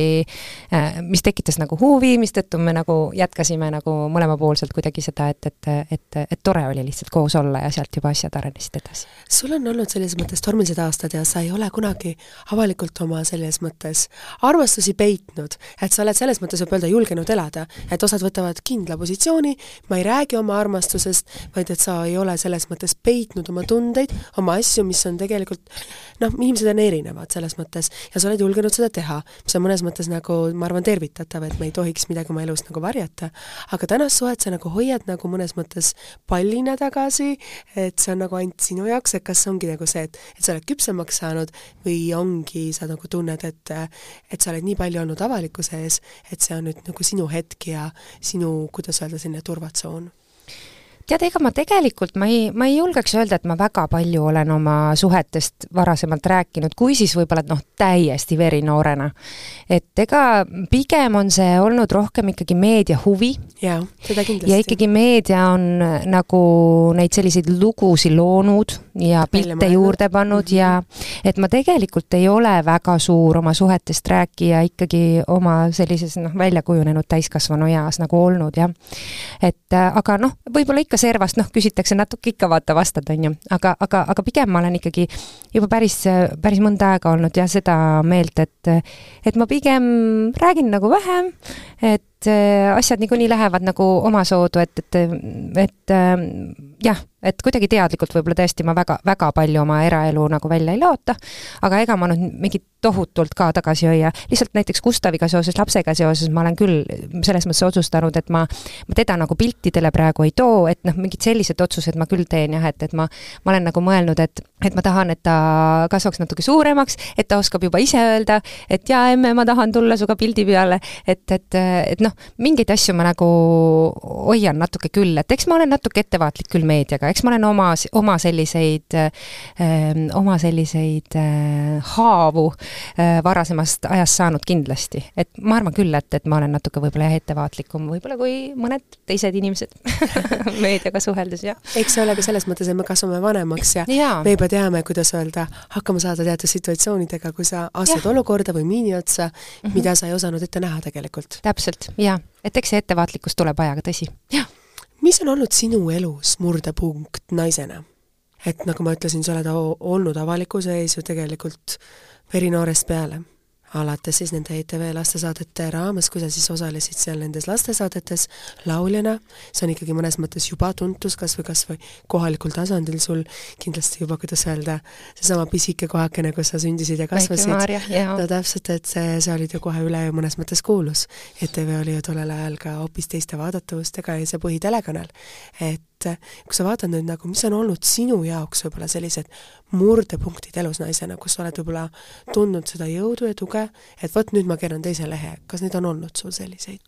äh, mis tekitas nagu huvi, mistõttu me nagu jätkasime nagu mõlemapoolselt kuidagi seda, et, et, et, et tore oli lihtsalt koos olla ja sealt juba asjad arenesid edasi. sul on olnud selles mõttes tormilised aastad ja sa ei ole kunagi avalikult oma selles mõttes armastusi peitnud, et sa oled selles mõttes, võib öelda, julgenud elada, et osad võtavad kindla positsiooni, ma ei räägi oma armastusest, vaid et sa ei ole selles mõttes peitnud oma tundeid, oma asju, mis on tegelikult tegelikult noh, inimesed on erinevad selles mõttes ja sa oled julgenud seda teha, mis on mõnes mõttes nagu ma arvan, tervitatav, et me ei tohiks midagi oma elust nagu varjata, aga tänast suhet sa nagu hoiad nagu mõnes mõttes pallina tagasi, et see on nagu ainult sinu jaoks, et kas ongi nagu see, et, et sa oled küpsemaks saanud või ongi, sa nagu tunned, et et sa oled nii palju olnud avalikkuse ees, et see on nüüd nagu sinu hetk ja sinu, kuidas öelda, selline turvatsoon tead, ega ma tegelikult, ma ei, ma ei julgeks öelda, et ma väga palju olen oma suhetest varasemalt rääkinud, kui siis võib-olla noh, täiesti verinoorena. et ega pigem on see olnud rohkem ikkagi meedia huvi. jaa, seda kindlasti. ja ikkagi meedia on nagu neid selliseid lugusid loonud ja pilte juurde pannud mm -hmm. ja et ma tegelikult ei ole väga suur oma suhetest rääkija ikkagi oma sellises noh, välja kujunenud täiskasvanu eas nagu olnud jah. et aga noh, võib-olla ikka servast, noh, küsitakse natuke ikka vaata vastad, on ju, aga, aga, aga pigem ma olen ikkagi juba päris, päris mõnda aega olnud jah, seda meelt, et et ma pigem räägin nagu vähem, et asjad niikuinii lähevad nagu omasoodu, et, et, et jah et kuidagi teadlikult võib-olla tõesti ma väga, väga palju oma eraelu nagu välja ei laota, aga ega ma nüüd mingit tohutult ka tagasi hoia, lihtsalt näiteks Gustaviga seoses, lapsega seoses ma olen küll selles mõttes otsustanud, et ma, ma teda nagu piltidele praegu ei too, et noh, mingid sellised otsused ma küll teen jah, et, et ma, ma olen nagu mõelnud, et, et ma tahan, et ta kasvaks natuke suuremaks, et ta oskab juba ise öelda, et jaa, emme, ma tahan tulla sinuga pildi peale, et, et, et noh, mingeid asju ma nagu hoian natuke küll, et eks ma olen natuke ettevaatlik küll meediaga, eks ma olen oma, oma selliseid äh,, oma selliseid äh, haavu äh, varasemast ajast saanud kindlasti. et ma arvan küll, et, et ma olen natuke võib-olla jah, ettevaatlikum võib-olla kui mõned teised inimesed *laughs* meediaga suheldes, jah. eks see ole ka selles mõttes, et me kasvame vanemaks ja, ja. me juba teame, kuidas öelda, hakkama saada teatud situatsioonidega, kui sa astud ja. olukorda või miini otsa mm, -hmm. mida sa ei osanud ette näha tegelikult. täpselt, jaa. et eks see ettevaatlikkus tuleb ajaga, tõsi, jah mis on olnud sinu elus murdepunkt naisena? et nagu ma ütlesin, sa oled olnud avalikkuse ees ju tegelikult verinoorest peale alates siis nende ETV lastesaadete raames, kui sa siis osalesid seal nendes lastesaadetes lauljana, see on ikkagi mõnes mõttes juba tuntus, kas või kas või kohalikul tasandil sul kindlasti juba, kuidas öelda, seesama pisike kohakene, kus sa sündisid ja kasvasid. no täpselt, et see, sa olid ju kohe üle ju mõnes mõttes kuulus. ETV oli ju tollel ajal ka hoopis teiste vaadatavustega ja see põhitelekanal. et et kui sa vaatad nüüd nagu, mis on olnud sinu jaoks võib-olla sellised murdepunktid elus naisena, kus sa oled võib-olla tundnud seda jõudu ja tuge, et vot nüüd ma keeran teise lehe, kas neid on olnud sul selliseid?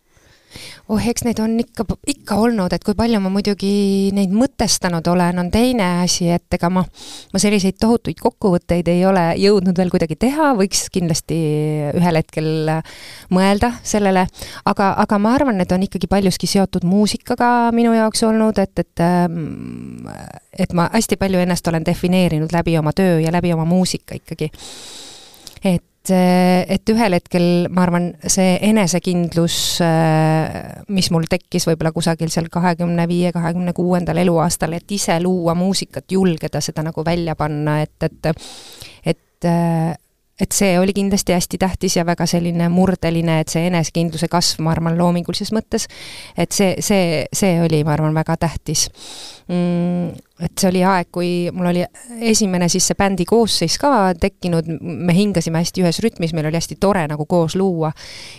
Oh, eks neid on ikka, ikka olnud, et kui palju ma muidugi neid mõtestanud olen, on teine asi, et ega ma, ma selliseid tohutuid kokkuvõtteid ei ole jõudnud veel kuidagi teha, võiks kindlasti ühel hetkel mõelda sellele, aga, aga ma arvan, et on ikkagi paljuski seotud muusikaga minu jaoks olnud, et, et et ma hästi palju ennast olen defineerinud läbi oma töö ja läbi oma muusika ikkagi. et et, et ühel hetkel ma arvan, see enesekindlus, mis mul tekkis võib-olla kusagil seal kahekümne viie, kahekümne kuuendal eluaastal, et ise luua muusikat, julgeda seda nagu välja panna, et, et et et see oli kindlasti hästi tähtis ja väga selline murdeline, et see enesekindluse kasv, ma arvan, loomingulises mõttes, et see, see, see oli, ma arvan, väga tähtis. Mm et see oli aeg, kui mul oli esimene siis see bändi koosseis ka tekkinud, me hingasime hästi ühes rütmis, meil oli hästi tore nagu koos luua.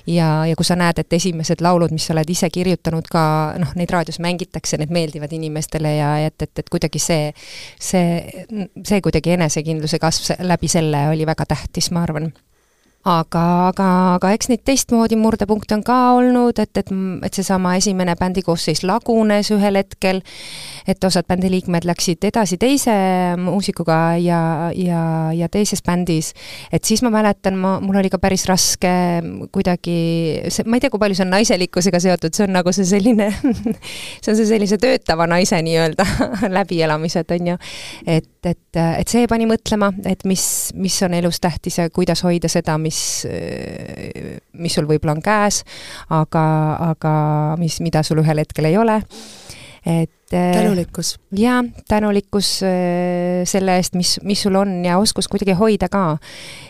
ja, ja kui sa näed, et esimesed laulud, mis sa oled ise kirjutanud ka, noh, neid raadios mängitakse, need meeldivad inimestele ja et, et, et kuidagi see, see, see kuidagi enesekindluse kasv läbi selle oli väga tähtis, ma arvan. Aga, aga, aga eks neid teistmoodi murdepunkte on ka olnud, et, et, et seesama esimene bändi koosseis lagunes ühel hetkel, et osad bändiliikmed läksid edasi teise muusikuga ja, ja, ja teises bändis, et siis ma mäletan, ma, mul oli ka päris raske kuidagi, see, ma ei tea, kui palju see on naiselikkusega seotud, see on nagu see selline *laughs* see on see sellise töötava naise nii-öelda *laughs* läbielamised, on ju. et, et, et see pani mõtlema, et mis, mis on elus tähtis ja kuidas hoida seda, mis, mis sul võib-olla on käes, aga, aga mis, mida sul ühel hetkel ei ole et tänulikkus. jaa, tänulikkus äh, selle eest, mis, mis sul on ja oskus kuidagi hoida ka.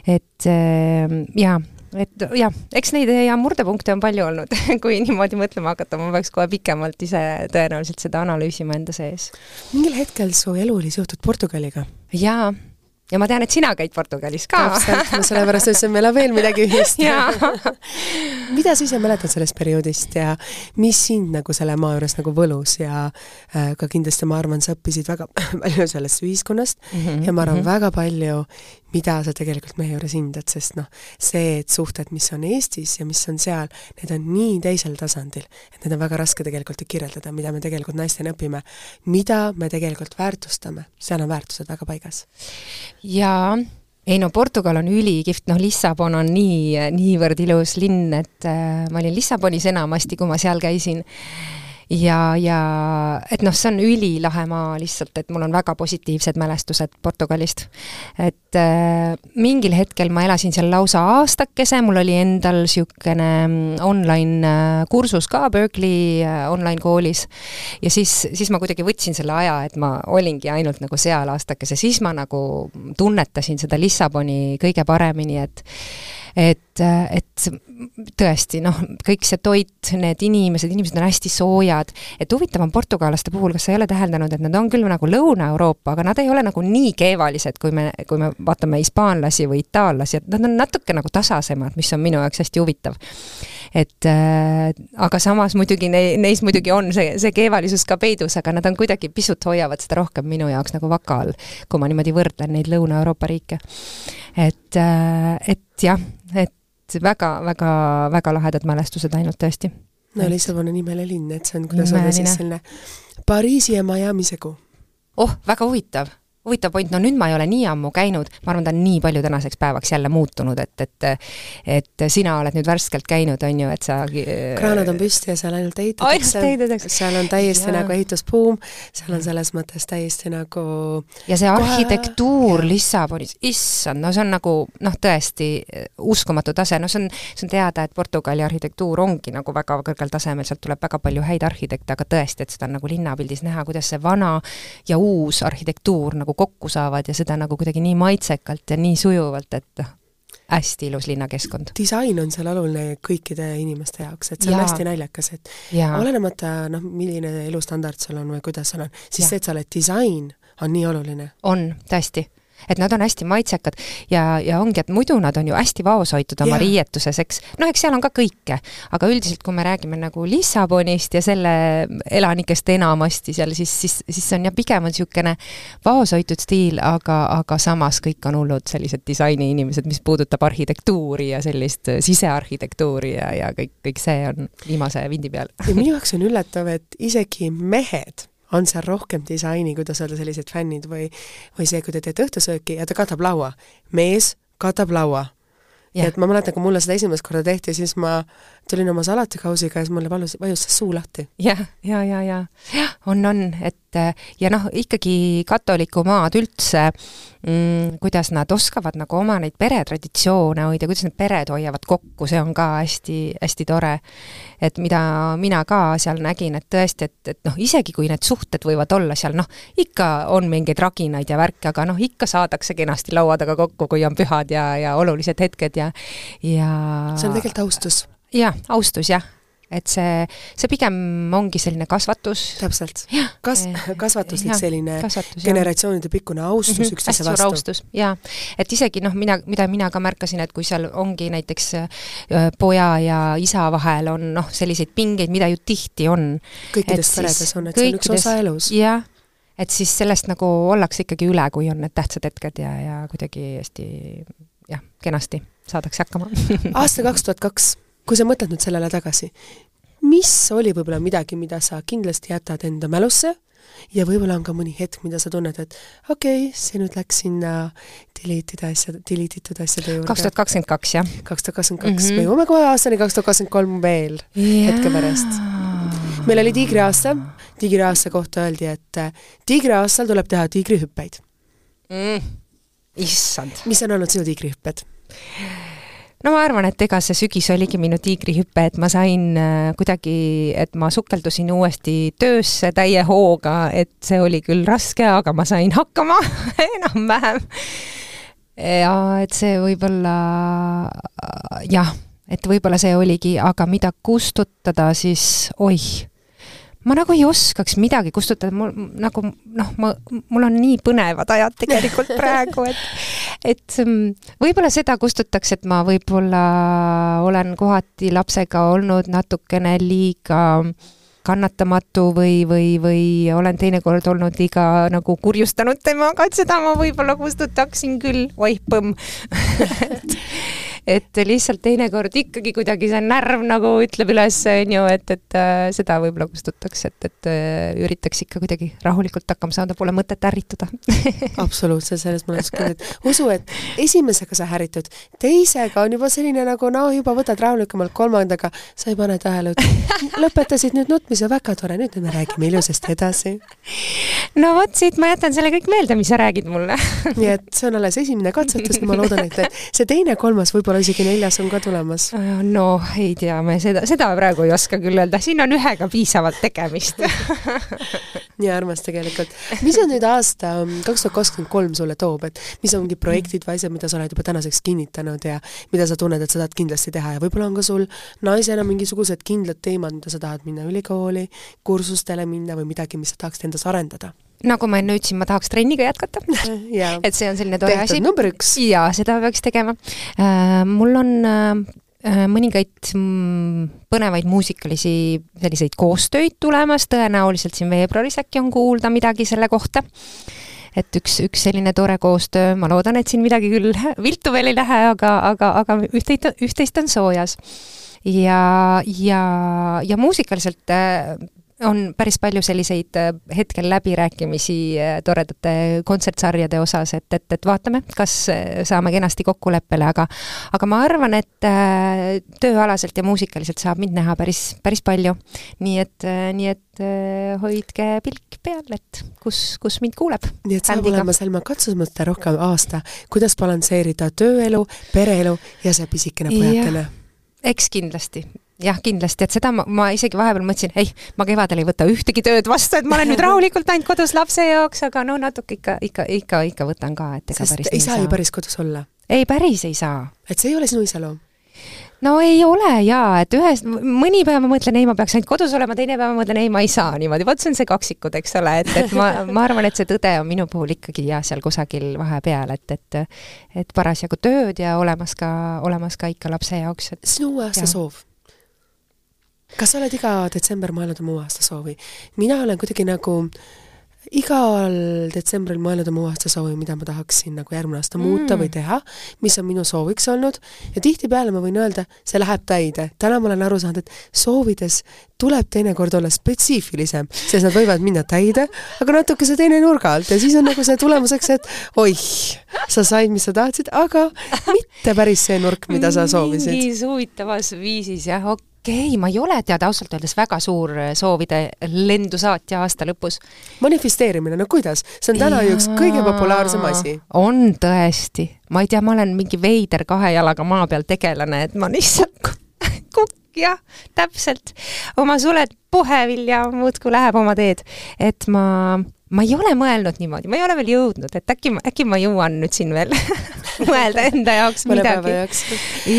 et äh, jaa, et jah, eks neid ja murdepunkte on palju olnud *laughs* kui niimoodi mõtlema hakata, ma peaks kohe pikemalt ise tõenäoliselt seda analüüsima enda sees. mingil hetkel su elu oli seotud Portugaliga? jaa ja ma tean, et sina käid Portugalis ka. täpselt, ma sellepärast ütlesin, meil on veel midagi ühist *laughs* mida sa ise mäletad sellest perioodist ja mis sind nagu selle maa juures nagu võlus ja äh, ka kindlasti ma arvan, sa õppisid väga *laughs* palju sellest ühiskonnast mm -hmm, ja ma arvan mm -hmm. väga palju mida sa tegelikult meie juures hindad, sest noh, see, et suhted, mis on Eestis ja mis on seal, need on nii teisel tasandil, et need on väga raske tegelikult kirjeldada, mida me tegelikult naistena õpime. mida me tegelikult väärtustame, seal on väärtused väga paigas. jaa, ei no Portugal on ülikihvt, noh Lissabon on nii, niivõrd ilus linn, et äh, ma olin Lissabonis enamasti, kui ma seal käisin ja, ja et noh, see on ülilahe maa lihtsalt, et mul on väga positiivsed mälestused Portugalist. et äh, mingil hetkel ma elasin seal lausa aastakese, mul oli endal niisugune mm, online äh, kursus ka Berkeley äh, online koolis ja siis, siis ma kuidagi võtsin selle aja, et ma olingi ainult nagu seal aastakese, siis ma nagu tunnetasin seda Lissaboni kõige paremini, et et, et tõesti noh, kõik see toit, need inimesed, inimesed on hästi soojad, et huvitav on portugallaste puhul, kas sa ei ole täheldanud, et nad on küll nagu Lõuna-Euroopa, aga nad ei ole nagu nii keevalised, kui me, kui me vaatame hispaanlasi või itaallasi, et nad on natuke nagu tasasemad, mis on minu jaoks hästi huvitav. et äh, aga samas muidugi ne-, neis muidugi on see, see keevalisus ka peidus, aga nad on kuidagi pisut hoiavad seda rohkem minu jaoks nagu vaka all, kui ma niimoodi võrdlen neid Lõuna-Euroopa riike. et, äh, et jah, et väga-väga-väga lahedad mälestused ainult tõesti. no Lissabon on imeline linn, et see on, kuidas öelda siis selline Pariisi ja Miami segu. oh, väga huvitav huvitav point, no nüüd ma ei ole nii ammu käinud, ma arvan, ta on nii palju tänaseks päevaks jälle muutunud, et, et et sina oled nüüd värskelt käinud, on ju, et sa kraanad on püsti ja seal ainult ehitatakse, seal on täiesti ja. nagu ehitusbuum, seal on selles mõttes täiesti nagu ja see arhitektuur kohe... Lissabonis, issand, no see on nagu noh, tõesti uskumatu tase, no see on, see on teada, et Portugali arhitektuur ongi nagu väga kõrgel tasemel, sealt tuleb väga palju häid arhitekte, aga tõesti, et seda on nagu linnapildis näha, kuidas see vana ja uus arhitektuur nagu kokku saavad ja seda nagu kuidagi nii maitsekalt ja nii sujuvalt, et noh, hästi ilus linnakeskkond. disain on seal oluline kõikide inimeste jaoks, et see on ja. hästi naljakas, et ja. olenemata noh, milline elustandard sul on või kuidas sul on, siis ja. see, et sa oled disain, on nii oluline. on, tõesti et nad on hästi maitsekad ja, ja ongi, et muidu nad on ju hästi vaoshoitud oma yeah. riietuses, eks, noh, eks seal on ka kõike, aga üldiselt, kui me räägime nagu Lissabonist ja selle elanikest enamasti seal, siis, siis, siis on jah, pigem on niisugune vaoshoitud stiil, aga, aga samas kõik on hullud sellised disainiinimesed, mis puudutab arhitektuuri ja sellist sisearhitektuuri ja, ja kõik, kõik see on viimase vindi peal. ja minu jaoks on üllatav, et isegi mehed on seal rohkem disaini, kuidas öelda, sellised fännid või või see, kui te teete õhtusööki ja ta katab laua. mees katab laua. ja et ma mäletan, kui mulle seda esimest korda tehti, siis ma tulin oma salatikausiga ja siis mulle valus, vajus see suu lahti. jah, ja, ja, ja, jah, on, on, et ja noh, ikkagi katolikumaad üldse mm,, kuidas nad oskavad nagu oma neid peretraditsioone hoida, kuidas need pered hoiavad kokku, see on ka hästi-hästi tore. et mida mina ka seal nägin, et tõesti, et, et noh, isegi kui need suhted võivad olla seal noh, ikka on mingeid raginaid ja värke, aga noh, ikka saadakse kenasti laua taga kokku, kui on pühad ja, ja olulised hetked ja, ja see on tegelikult austus jah, austus jah et see, see pigem ongi selline kasvatus. täpselt. kas-, kasvatuslik ja, selline kasvatus, generatsioonide pikkune austus mm -hmm, üksteise vastu. austus, jaa. et isegi noh, mina, mida mina ka märkasin, et kui seal ongi näiteks poja ja isa vahel on noh, selliseid pingeid, mida ju tihti on. kõikides peredes on, et see on üks osa elus. jah, et siis sellest nagu ollakse ikkagi üle, kui on need tähtsad hetked ja, ja kuidagi hästi jah, kenasti saadakse hakkama *laughs* aasta kaks tuhat kaks kui sa mõtled nüüd sellele tagasi, mis oli võib-olla midagi, mida sa kindlasti jätad enda mälusse ja võib-olla on ka mõni hetk, mida sa tunned, et okei okay,, see nüüd läks sinna delete ida asjade, delete itud asjade juurde. kaks tuhat kakskümmend kaks, jah? kaks tuhat kakskümmend kaks, mhm. me jõuame kohe aastani kaks tuhat kakskümmend kolm veel yeah. hetke pärast. meil oli tiigriaasta, tiigriaasta kohta öeldi, et tiigriaastal tuleb teha tiigrihüppeid mm.. issand. mis on olnud sinu tiigrihüpped? No ma arvan, et ega see sügis oligi minu tiigrihüpe, et ma sain äh, kuidagi, et ma sukeldusin uuesti töösse täie hooga, et see oli küll raske, aga ma sain hakkama *laughs* enam-vähem. ja et see võib-olla jah, et võib-olla see oligi, aga mida kustutada, siis oih ma nagu ei oskaks midagi kustutada, mul nagu noh, ma, mul on nii põnevad ajad tegelikult *laughs* praegu, et et mm, võib-olla seda kustutaks, et ma võib-olla olen kohati lapsega olnud natukene liiga kannatamatu või, või, või olen teinekord olnud liiga nagu kurjustanud temaga, et seda ma võib-olla kustutaksin küll, oih põmm *laughs* et lihtsalt teinekord ikkagi kuidagi see närv nagu ütleb üles, on ju, et, et äh, seda võib-olla kustutaks, et, et äh, üritaks ikka kuidagi rahulikult hakkama saada, pole mõtet ärrituda. *laughs* Absoluutselt, selles ma olen kindel, et usu, et esimesega sa ärritud, teisega on juba selline nagu no juba võtad rahulikumalt, kolmandaga sa ei pane tähele, et lõpetasid nüüd nutmise, väga tore, nüüd me räägime ilusasti edasi. no vot, siit ma jätan selle kõik meelde, mis sa räägid mulle. Nii et see on alles esimene katsetus ja ma loodan, et see teine, kolmas võib-olla võib-olla isegi neljas on ka tulemas. Äh, no ei tea, me seda, seda praegu ei oska küll öelda, siin on ühega piisavalt tegemist *laughs* nii armas tegelikult. mis on nüüd aasta kaks tuhat kakskümmend kolm sulle toob, et mis on mingid projektid või asjad, mida sa oled juba tänaseks kinnitanud ja mida sa tunned, et sa tahad kindlasti teha ja võib-olla on ka sul naisena mingisugused kindlad teemad, mida sa tahad minna ülikooli, kursustele minna või midagi, mis sa tahaksid endas arendada? Nagu ma enne ütlesin, ma tahaks trenniga jätkata *laughs* et see on selline tore asi. number üks. jaa, seda peaks tegema äh,. mul on äh, mõningaid mm, põnevaid muusikalisi selliseid koostöid tulemas, tõenäoliselt siin veebruaris äkki on kuulda midagi selle kohta. et üks, üks selline tore koostöö, ma loodan, et siin midagi küll *laughs* viltu veel ei lähe, aga, aga, aga üht-teist, üht-teist on soojas ja, ja, ja muusikaliselt äh, on päris palju selliseid äh, hetkel läbirääkimisi äh, toredate kontsertsarjade osas, et, et, et vaatame, kas äh, saame kenasti kokkuleppele, aga aga ma arvan, et tööalaselt ja muusikaliselt saab mind näha päris, päris palju. nii et, nii et hoidke pilk peal, et kus, kus mind kuuleb. nii et saab olema, Selma, katsumata rohkem aasta, kuidas balansseerida tööelu, pereelu ja see pisikene pojakene? eks kindlasti jah, kindlasti, et seda ma, ma isegi vahepeal mõtlesin, ei, ma kevadel ei võta ühtegi tööd vastu, et ma olen nüüd rahulikult ainult kodus lapse jaoks, aga no natuke ikka, ikka, ikka, ikka võtan ka, et ega Sest päris ei saa päris kodus olla. ei, päris ei saa. et see ei ole sinu iseloom? no ei ole jaa, et ühes, mõni päev ma mõtlen, ei, ma peaks ainult kodus olema, teine päev ma mõtlen, ei, ma ei saa niimoodi, vot see on see kaksikud, eks ole, et, et ma, ma arvan, et see tõde on minu puhul ikkagi jah, seal kusagil vahepeal, et, et et parasjagu tööd ja olemas ka, olemas ka ikka lapse jaoks, et sinu uue aasta soov kas sa oled iga detsember mõelnud oma uue aasta soovi? mina olen kuidagi nagu igal detsembril mõelnud oma uue aasta soovi, mida ma tahaksin nagu järgmine aasta muuta mm. või teha, mis on minu sooviks olnud ja tihtipeale ma võin öelda, see läheb täide. täna ma olen aru saanud, et soovides tuleb teinekord olla spetsiifilisem, sest nad võivad minna täide, aga natukese teine nurga alt ja siis on nagu see tulemuseks, et oih, sa said, mis sa tahtsid, aga mitte päris see nurk, mida sa soovisid. mingis huvitavas viisis jah, okei okei okay,, ma ei ole tead ausalt öeldes väga suur äh, soovide lendusaatja aasta lõpus. manifesteerimine, no kuidas? see on täna ju üks kõige populaarsem asi. on tõesti, ma ei tea, ma olen mingi veider kahe jalaga maa peal tegelane, et ma lihtsalt kukk, jah, täpselt. oma suled puhevilja muudkui läheb oma teed, et ma ma ei ole mõelnud niimoodi, ma ei ole veel jõudnud, et äkki, äkki ma jõuan nüüd siin veel *laughs* mõelda enda jaoks midagi.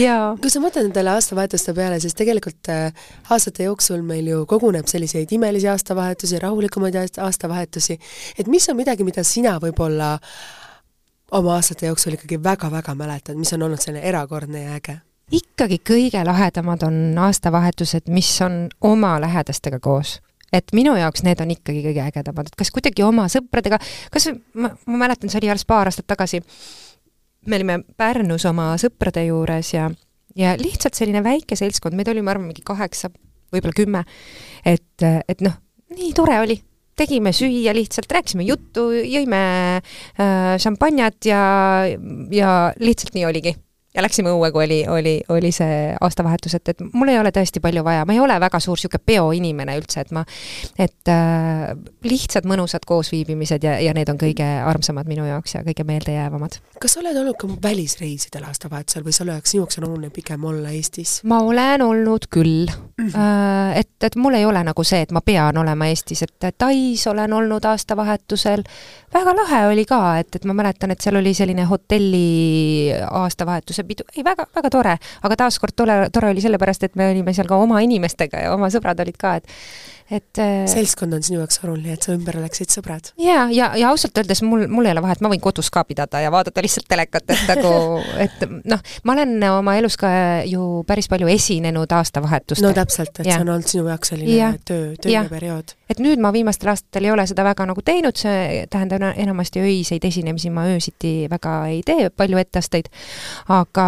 jaa. kui sa mõtled nendele aastavahetuste peale, siis tegelikult äh, aastate jooksul meil ju koguneb selliseid imelisi aastavahetusi, rahulikumaid aastavahetusi, et mis on midagi, mida sina võib-olla oma aastate jooksul ikkagi väga-väga mäletad, mis on olnud selline erakordne ja äge? ikkagi kõige lahedamad on aastavahetused, mis on oma lähedastega koos et minu jaoks need on ikkagi kõige ägedamad, et kas kuidagi oma sõpradega, kas ma, ma mäletan, see oli alles paar aastat tagasi, me olime Pärnus oma sõprade juures ja, ja lihtsalt selline väike seltskond, meid oli, ma arvan, mingi kaheksa, võib-olla kümme, et, et noh, nii tore oli, tegime süüa lihtsalt, rääkisime juttu, jõime äh, šampanjat ja, ja lihtsalt nii oligi ja läksime õue, kui oli, oli, oli see aastavahetus, et, et mul ei ole tõesti palju vaja, ma ei ole väga suur niisugune peoinimene üldse, et ma, et äh, lihtsad mõnusad koosviibimised ja, ja need on kõige armsamad minu jaoks ja kõige meeldejäävamad. kas sa oled olnud ka välisreisidel aastavahetusel või selle jaoks, sinu jaoks on oluline pigem olla Eestis? ma olen olnud küll mm. -hmm. et, et mul ei ole nagu see, et ma pean olema Eestis, et Tais olen olnud aastavahetusel, väga lahe oli ka, et, et ma mäletan, et seal oli selline hotelli aastavahetuse pidu, ei väga, väga tore, aga taaskord tore, tore oli sellepärast, et me olime seal ka oma inimestega ja oma sõbrad olid ka, et et äh, seltskond on sinu jaoks oluline, et su ümber oleksid sõbrad? jaa, ja, ja, ja ausalt öeldes mul, mul ei ole vahet, ma võin kodus ka pidada ja vaadata lihtsalt telekat, et nagu, *laughs* et noh, ma olen oma elus ka ju päris palju esinenud aastavahetustel. no täpselt, et ja. see on olnud sinu jaoks selline ja. töö, tööne periood. Et nüüd ma viimastel aastatel ei ole seda väga nagu teinud, see tähendab enamasti öiseid esinemisi ma öösiti väga ei tee, palju etteasteid, aga,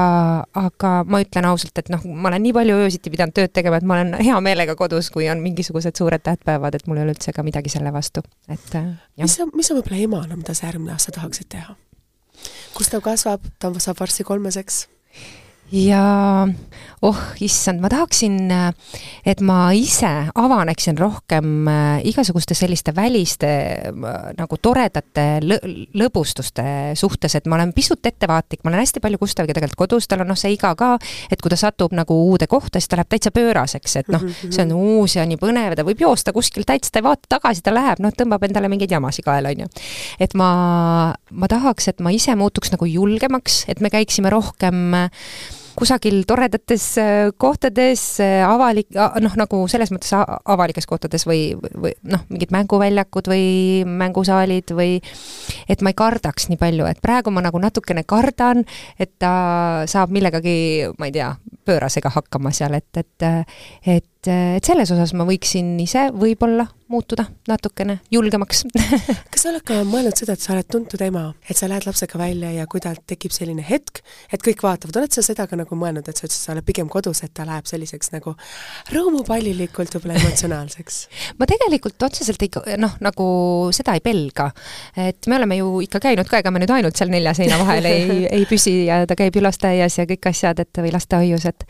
aga ma ütlen ausalt, et noh, ma olen nii palju öösiti pidanud tööd tegema, et ma olen hea meelega kodus, kui on mingisugused suured tähtpäevad, et mul ei ole üldse ka midagi selle vastu, et äh, jah. mis sa, mis sa võib-olla emana, mida sa järgmine aasta tahaksid teha? kus ta kasvab, ta saab varsti kolmeseks ja oh issand, ma tahaksin, et ma ise avaneksin rohkem äh, igasuguste selliste väliste äh, nagu toredate lõ lõbustuste suhtes, et ma olen pisut ettevaatlik, ma olen hästi palju Gustaviga tegelikult kodus, tal on noh, see iga ka, et kui ta satub nagu uude kohta, siis ta läheb täitsa pööraseks, et noh, mhm, see on mhm. uus ja nii põnev ta võib joosta kuskil täitsa, ta ei vaata tagasi, ta läheb, noh, tõmbab endale mingeid jamasid kaela, on ju. et ma, ma tahaks, et ma ise muutuks nagu julgemaks, et me käiksime rohkem äh, kusagil toredates äh, kohtades, äh, avalik, noh, nagu selles mõttes avalikes kohtades või, või noh, mingid mänguväljakud või mängusaalid või et ma ei kardaks nii palju, et praegu ma nagu natukene kardan, et ta saab millegagi, ma ei tea, pöörasega hakkama seal, et, et et et selles osas ma võiksin ise võib-olla muutuda natukene julgemaks *laughs* kas sa oled ka mõelnud seda, et sa oled tuntud ema, et sa lähed lapsega välja ja kui tal tekib selline hetk, et kõik vaatavad, oled sa seda ka nagu mõelnud, et sa ütlesid, sa oled pigem kodus, et ta läheb selliseks nagu rõõmupallilikult võib-olla emotsionaalseks *laughs* ma tegelikult otseselt ei, noh, nagu seda ei pelga. et me oleme ju ikka käinud ka, ega me nüüd ainult seal nelja seina vahel ei, *laughs* ei püsi ja ta käib ju lasteaias ja kõik asjad, et või lastehoius, et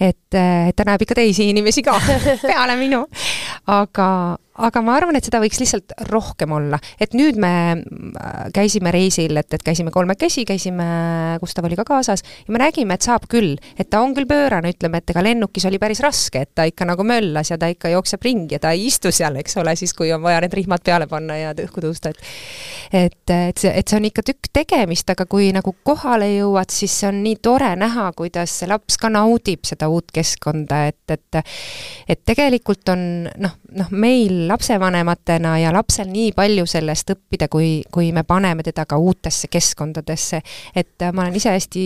et, et ta näeb ikka teisi inimesi ka peale minu. aga, aga ma arvan, et seda võiks lihtsalt rohkem olla, et nüüd me äh, käisime reisil, et, et käisime kolmekesi, käisime, Gustav oli ka kaasas, ja me nägime, et saab küll, et ta on küll pöörane, ütleme, et ega lennukis oli päris raske, et ta ikka nagu möllas ja ta ikka jookseb ringi ja ta ei istu seal, eks ole, siis kui on vaja need rihmad peale panna ja õhku tõusta, et et, et see, et see on ikka tükk tegemist, aga kui nagu kohale jõuad, siis see on nii tore näha, kuidas see laps ka naudib seda uut keskkonda, et, et et tegelikult on noh, noh, meil lapsevanematena ja lapsel nii palju sellest õppida, kui, kui me paneme teda ka uutesse keskkondadesse. et ma olen ise hästi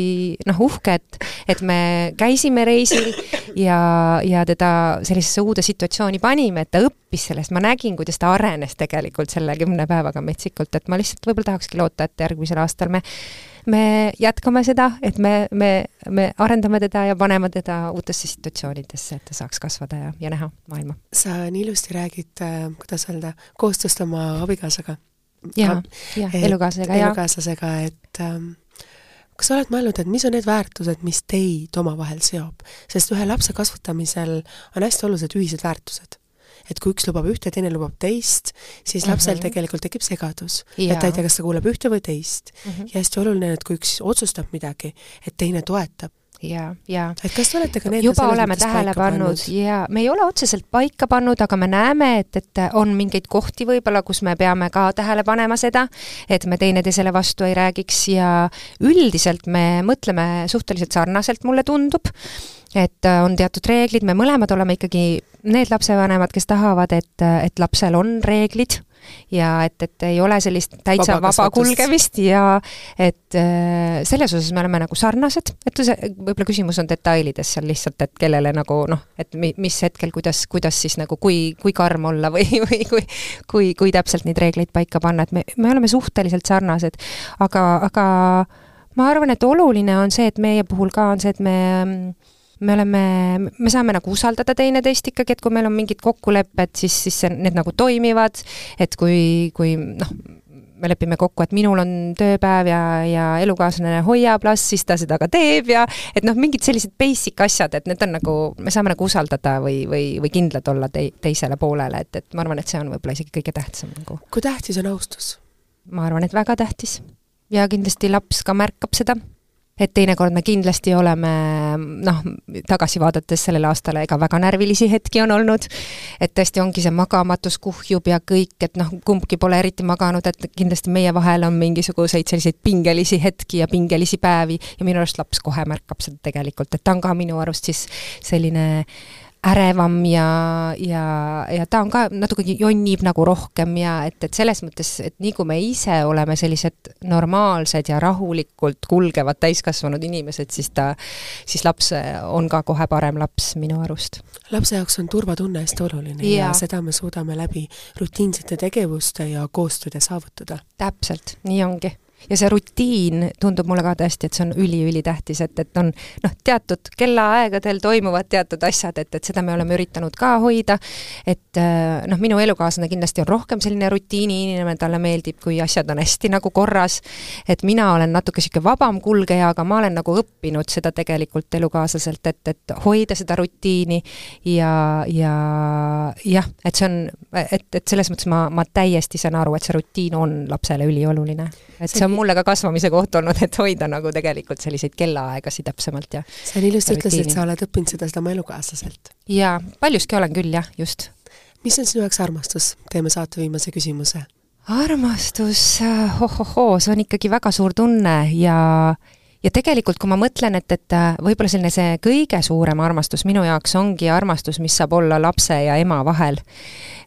noh, uhke, et, et me käisime reisil ja, ja teda sellisesse uude situatsiooni panime, et ta õppis sellest, ma nägin, kuidas ta arenes tegelikult selle kümne päevaga metsikult, et ma lihtsalt võib-olla tahakski loota, et järgmisel aastal me me jätkame seda, et me, me, me arendame teda ja paneme teda uutesse situatsioonidesse, et ta saaks kasvada ja, ja näha maailma. sa nii ilusti räägid, äh, kuidas öelda, koostööst oma abikaasaga. jaa, jaa, elukaaslasega, jaa. elukaaslasega, et ähm, kas sa oled mõelnud, et mis on need väärtused, mis teid omavahel seob? sest ühe lapse kasvatamisel on hästi olulised ühised väärtused et kui üks lubab ühte, teine lubab teist, siis lapsel mm -hmm. tegelikult tekib segadus. et ta ei tea, kas ta kuulab ühte või teist mm. -hmm. ja hästi oluline, et kui üks otsustab midagi, et teine toetab ja, ja. et kas te olete ka need juba oleme tähele pannud. ja me ei ole otseselt paika pannud, aga me näeme, et, et on mingeid kohti võib-olla, kus me peame ka tähele panema seda, et me teineteisele vastu ei räägiks. Ja üldiselt me mõtleme suhteliselt sarnaselt, mulle tundub et äh, on teatud reeglid, me mõlemad oleme ikkagi need lapsevanemad, kes tahavad, et, et lapsel on reeglid ja et, et ei ole sellist täitsa vaba, vaba kulgemist ja et äh, selles osas me oleme nagu sarnased, et see, võib-olla küsimus on detailides seal lihtsalt, et kellele nagu noh, et mi, mis hetkel, kuidas, kuidas siis nagu, kui, kui karm olla või, *laughs* või kui, kui, kui täpselt neid reegleid paika panna, et me, me oleme suhteliselt sarnased, aga, aga ma arvan, et oluline on see, et meie puhul ka on see, et me me oleme, me saame nagu usaldada teineteist ikkagi, et kui meil on mingid kokkulepped, siis, siis see, need nagu toimivad, et kui, kui noh, me lepime kokku, et minul on tööpäev ja, ja elukaaslane hoiab last, siis ta seda ka teeb ja et noh, mingid sellised basic asjad, et need on nagu, me saame nagu usaldada või, või, või kindlad olla tei-, teisele poolele, et, et ma arvan, et see on võib-olla isegi kõige tähtsam nagu. kui tähtis on austus? ma arvan, et väga tähtis. ja kindlasti laps ka märkab seda et teinekord me kindlasti oleme noh, tagasi vaadates sellele aastale, ega väga närvilisi hetki on olnud, et tõesti ongi see magamatus kuhjub ja kõik, et noh, kumbki pole eriti maganud, et kindlasti meie vahel on mingisuguseid selliseid pingelisi hetki ja pingelisi päevi ja minu arust laps kohe märkab seda tegelikult, et ta on ka minu arust siis selline ärevam ja, ja, ja ta on ka natuke jonnib nagu rohkem ja et, et selles mõttes, et nii kui me ise oleme sellised normaalsed ja rahulikult kulgevad täiskasvanud inimesed, siis ta, siis laps on ka kohe parem laps minu arust. lapse jaoks on turvatunne hästi oluline ja. ja seda me suudame läbi rutiinsete tegevuste ja koostööde saavutada. täpselt, nii ongi ja see rutiin tundub mulle ka tõesti, et see on üliülitähtis, et, et on noh, teatud kellaaegadel toimuvad teatud asjad, et, et seda me oleme üritanud ka hoida, et äh, noh, minu elukaaslane kindlasti on rohkem selline rutiini inimene, talle meeldib, kui asjad on hästi nagu korras, et mina olen natuke niisugune vabam kulgeja, aga ma olen nagu õppinud seda tegelikult elukaaslaselt, et, et hoida seda rutiini ja, ja jah, et see on, et, et selles mõttes ma, ma täiesti saan aru, et see rutiin on lapsele ülioluline. Et see on mulle ka kasvamise koht olnud, et hoida nagu tegelikult selliseid kellaaegasid täpsemalt ja sa nii ilusti ütlesid, et sa oled õppinud seda seda oma elukaaslaselt. jaa, paljuski olen küll jah, just. mis on sinu jaoks armastus? teeme saate viimase küsimuse. armastus, ohohoo, see on ikkagi väga suur tunne ja ja tegelikult, kui ma mõtlen, et, et äh, võib-olla selline see kõige suurem armastus minu jaoks ongi armastus, mis saab olla lapse ja ema vahel.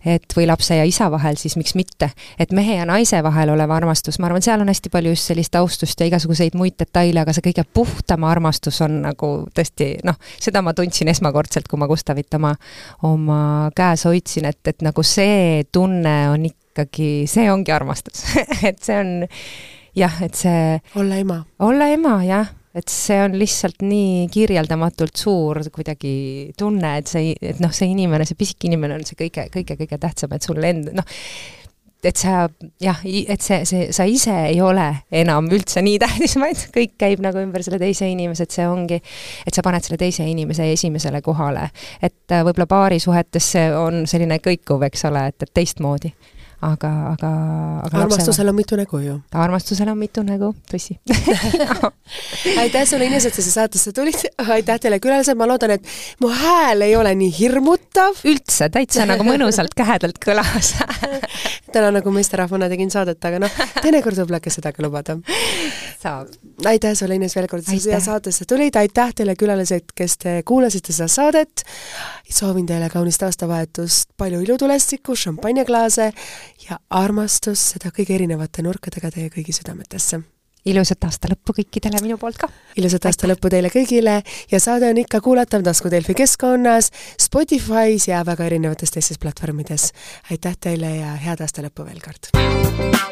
et või lapse ja isa vahel, siis miks mitte. et mehe ja naise vahel olev armastus, ma arvan, seal on hästi palju just sellist austust ja igasuguseid muid detaile, aga see kõige puhtam armastus on nagu tõesti noh, seda ma tundsin esmakordselt, kui ma Gustavit oma, oma käes hoidsin, et, et nagu see tunne on ikkagi, see ongi armastus *laughs* et see on jah, et see olla ema. olla ema, jah, et see on lihtsalt nii kirjeldamatult suur kuidagi tunne, et see, et noh, see inimene, see pisike inimene on see kõige, kõige, kõige tähtsam, et sul end-, noh, et sa jah, et see, see, sa ise ei ole enam üldse nii tähtis, *laughs* vaid kõik käib nagu ümber selle teise inimese, et see ongi, et sa paned selle teise inimese esimesele kohale. et äh, võib-olla paarisuhetes see on selline kõikuv, eks ole, et, et teistmoodi aga, aga, aga armastusel on mitu nägu ju. armastusel on mitu nägu, tõsi *laughs* aitäh sulle, Ines, et sa siia saatesse tulid, aitäh teile külalised, ma loodan, et mu hääl ei ole nii hirmutav. üldse, täitsa nagu mõnusalt kähedalt kõlas *laughs* täna nagu meesterahvana tegin saadet, aga noh, teinekord võib-olla ka seda ka lubada. saab. aitäh sulle, Ines, veel kord, et sa siia saatesse tulid, aitäh teile, külalised, kes te kuulasite seda saadet. soovin teile kaunist aastavahetust, palju ilutulestikku, šampanjaklaase ja armastus seda kõige erinevate nurkadega teie kõigi südametesse ilusat aasta lõppu kõikidele minu poolt ka! ilusat aasta lõppu teile kõigile ja saade on ikka kuulatav Tasku Delfi keskkonnas, Spotify's ja väga erinevates teistes platvormides. aitäh teile ja head aasta lõppu veel kord!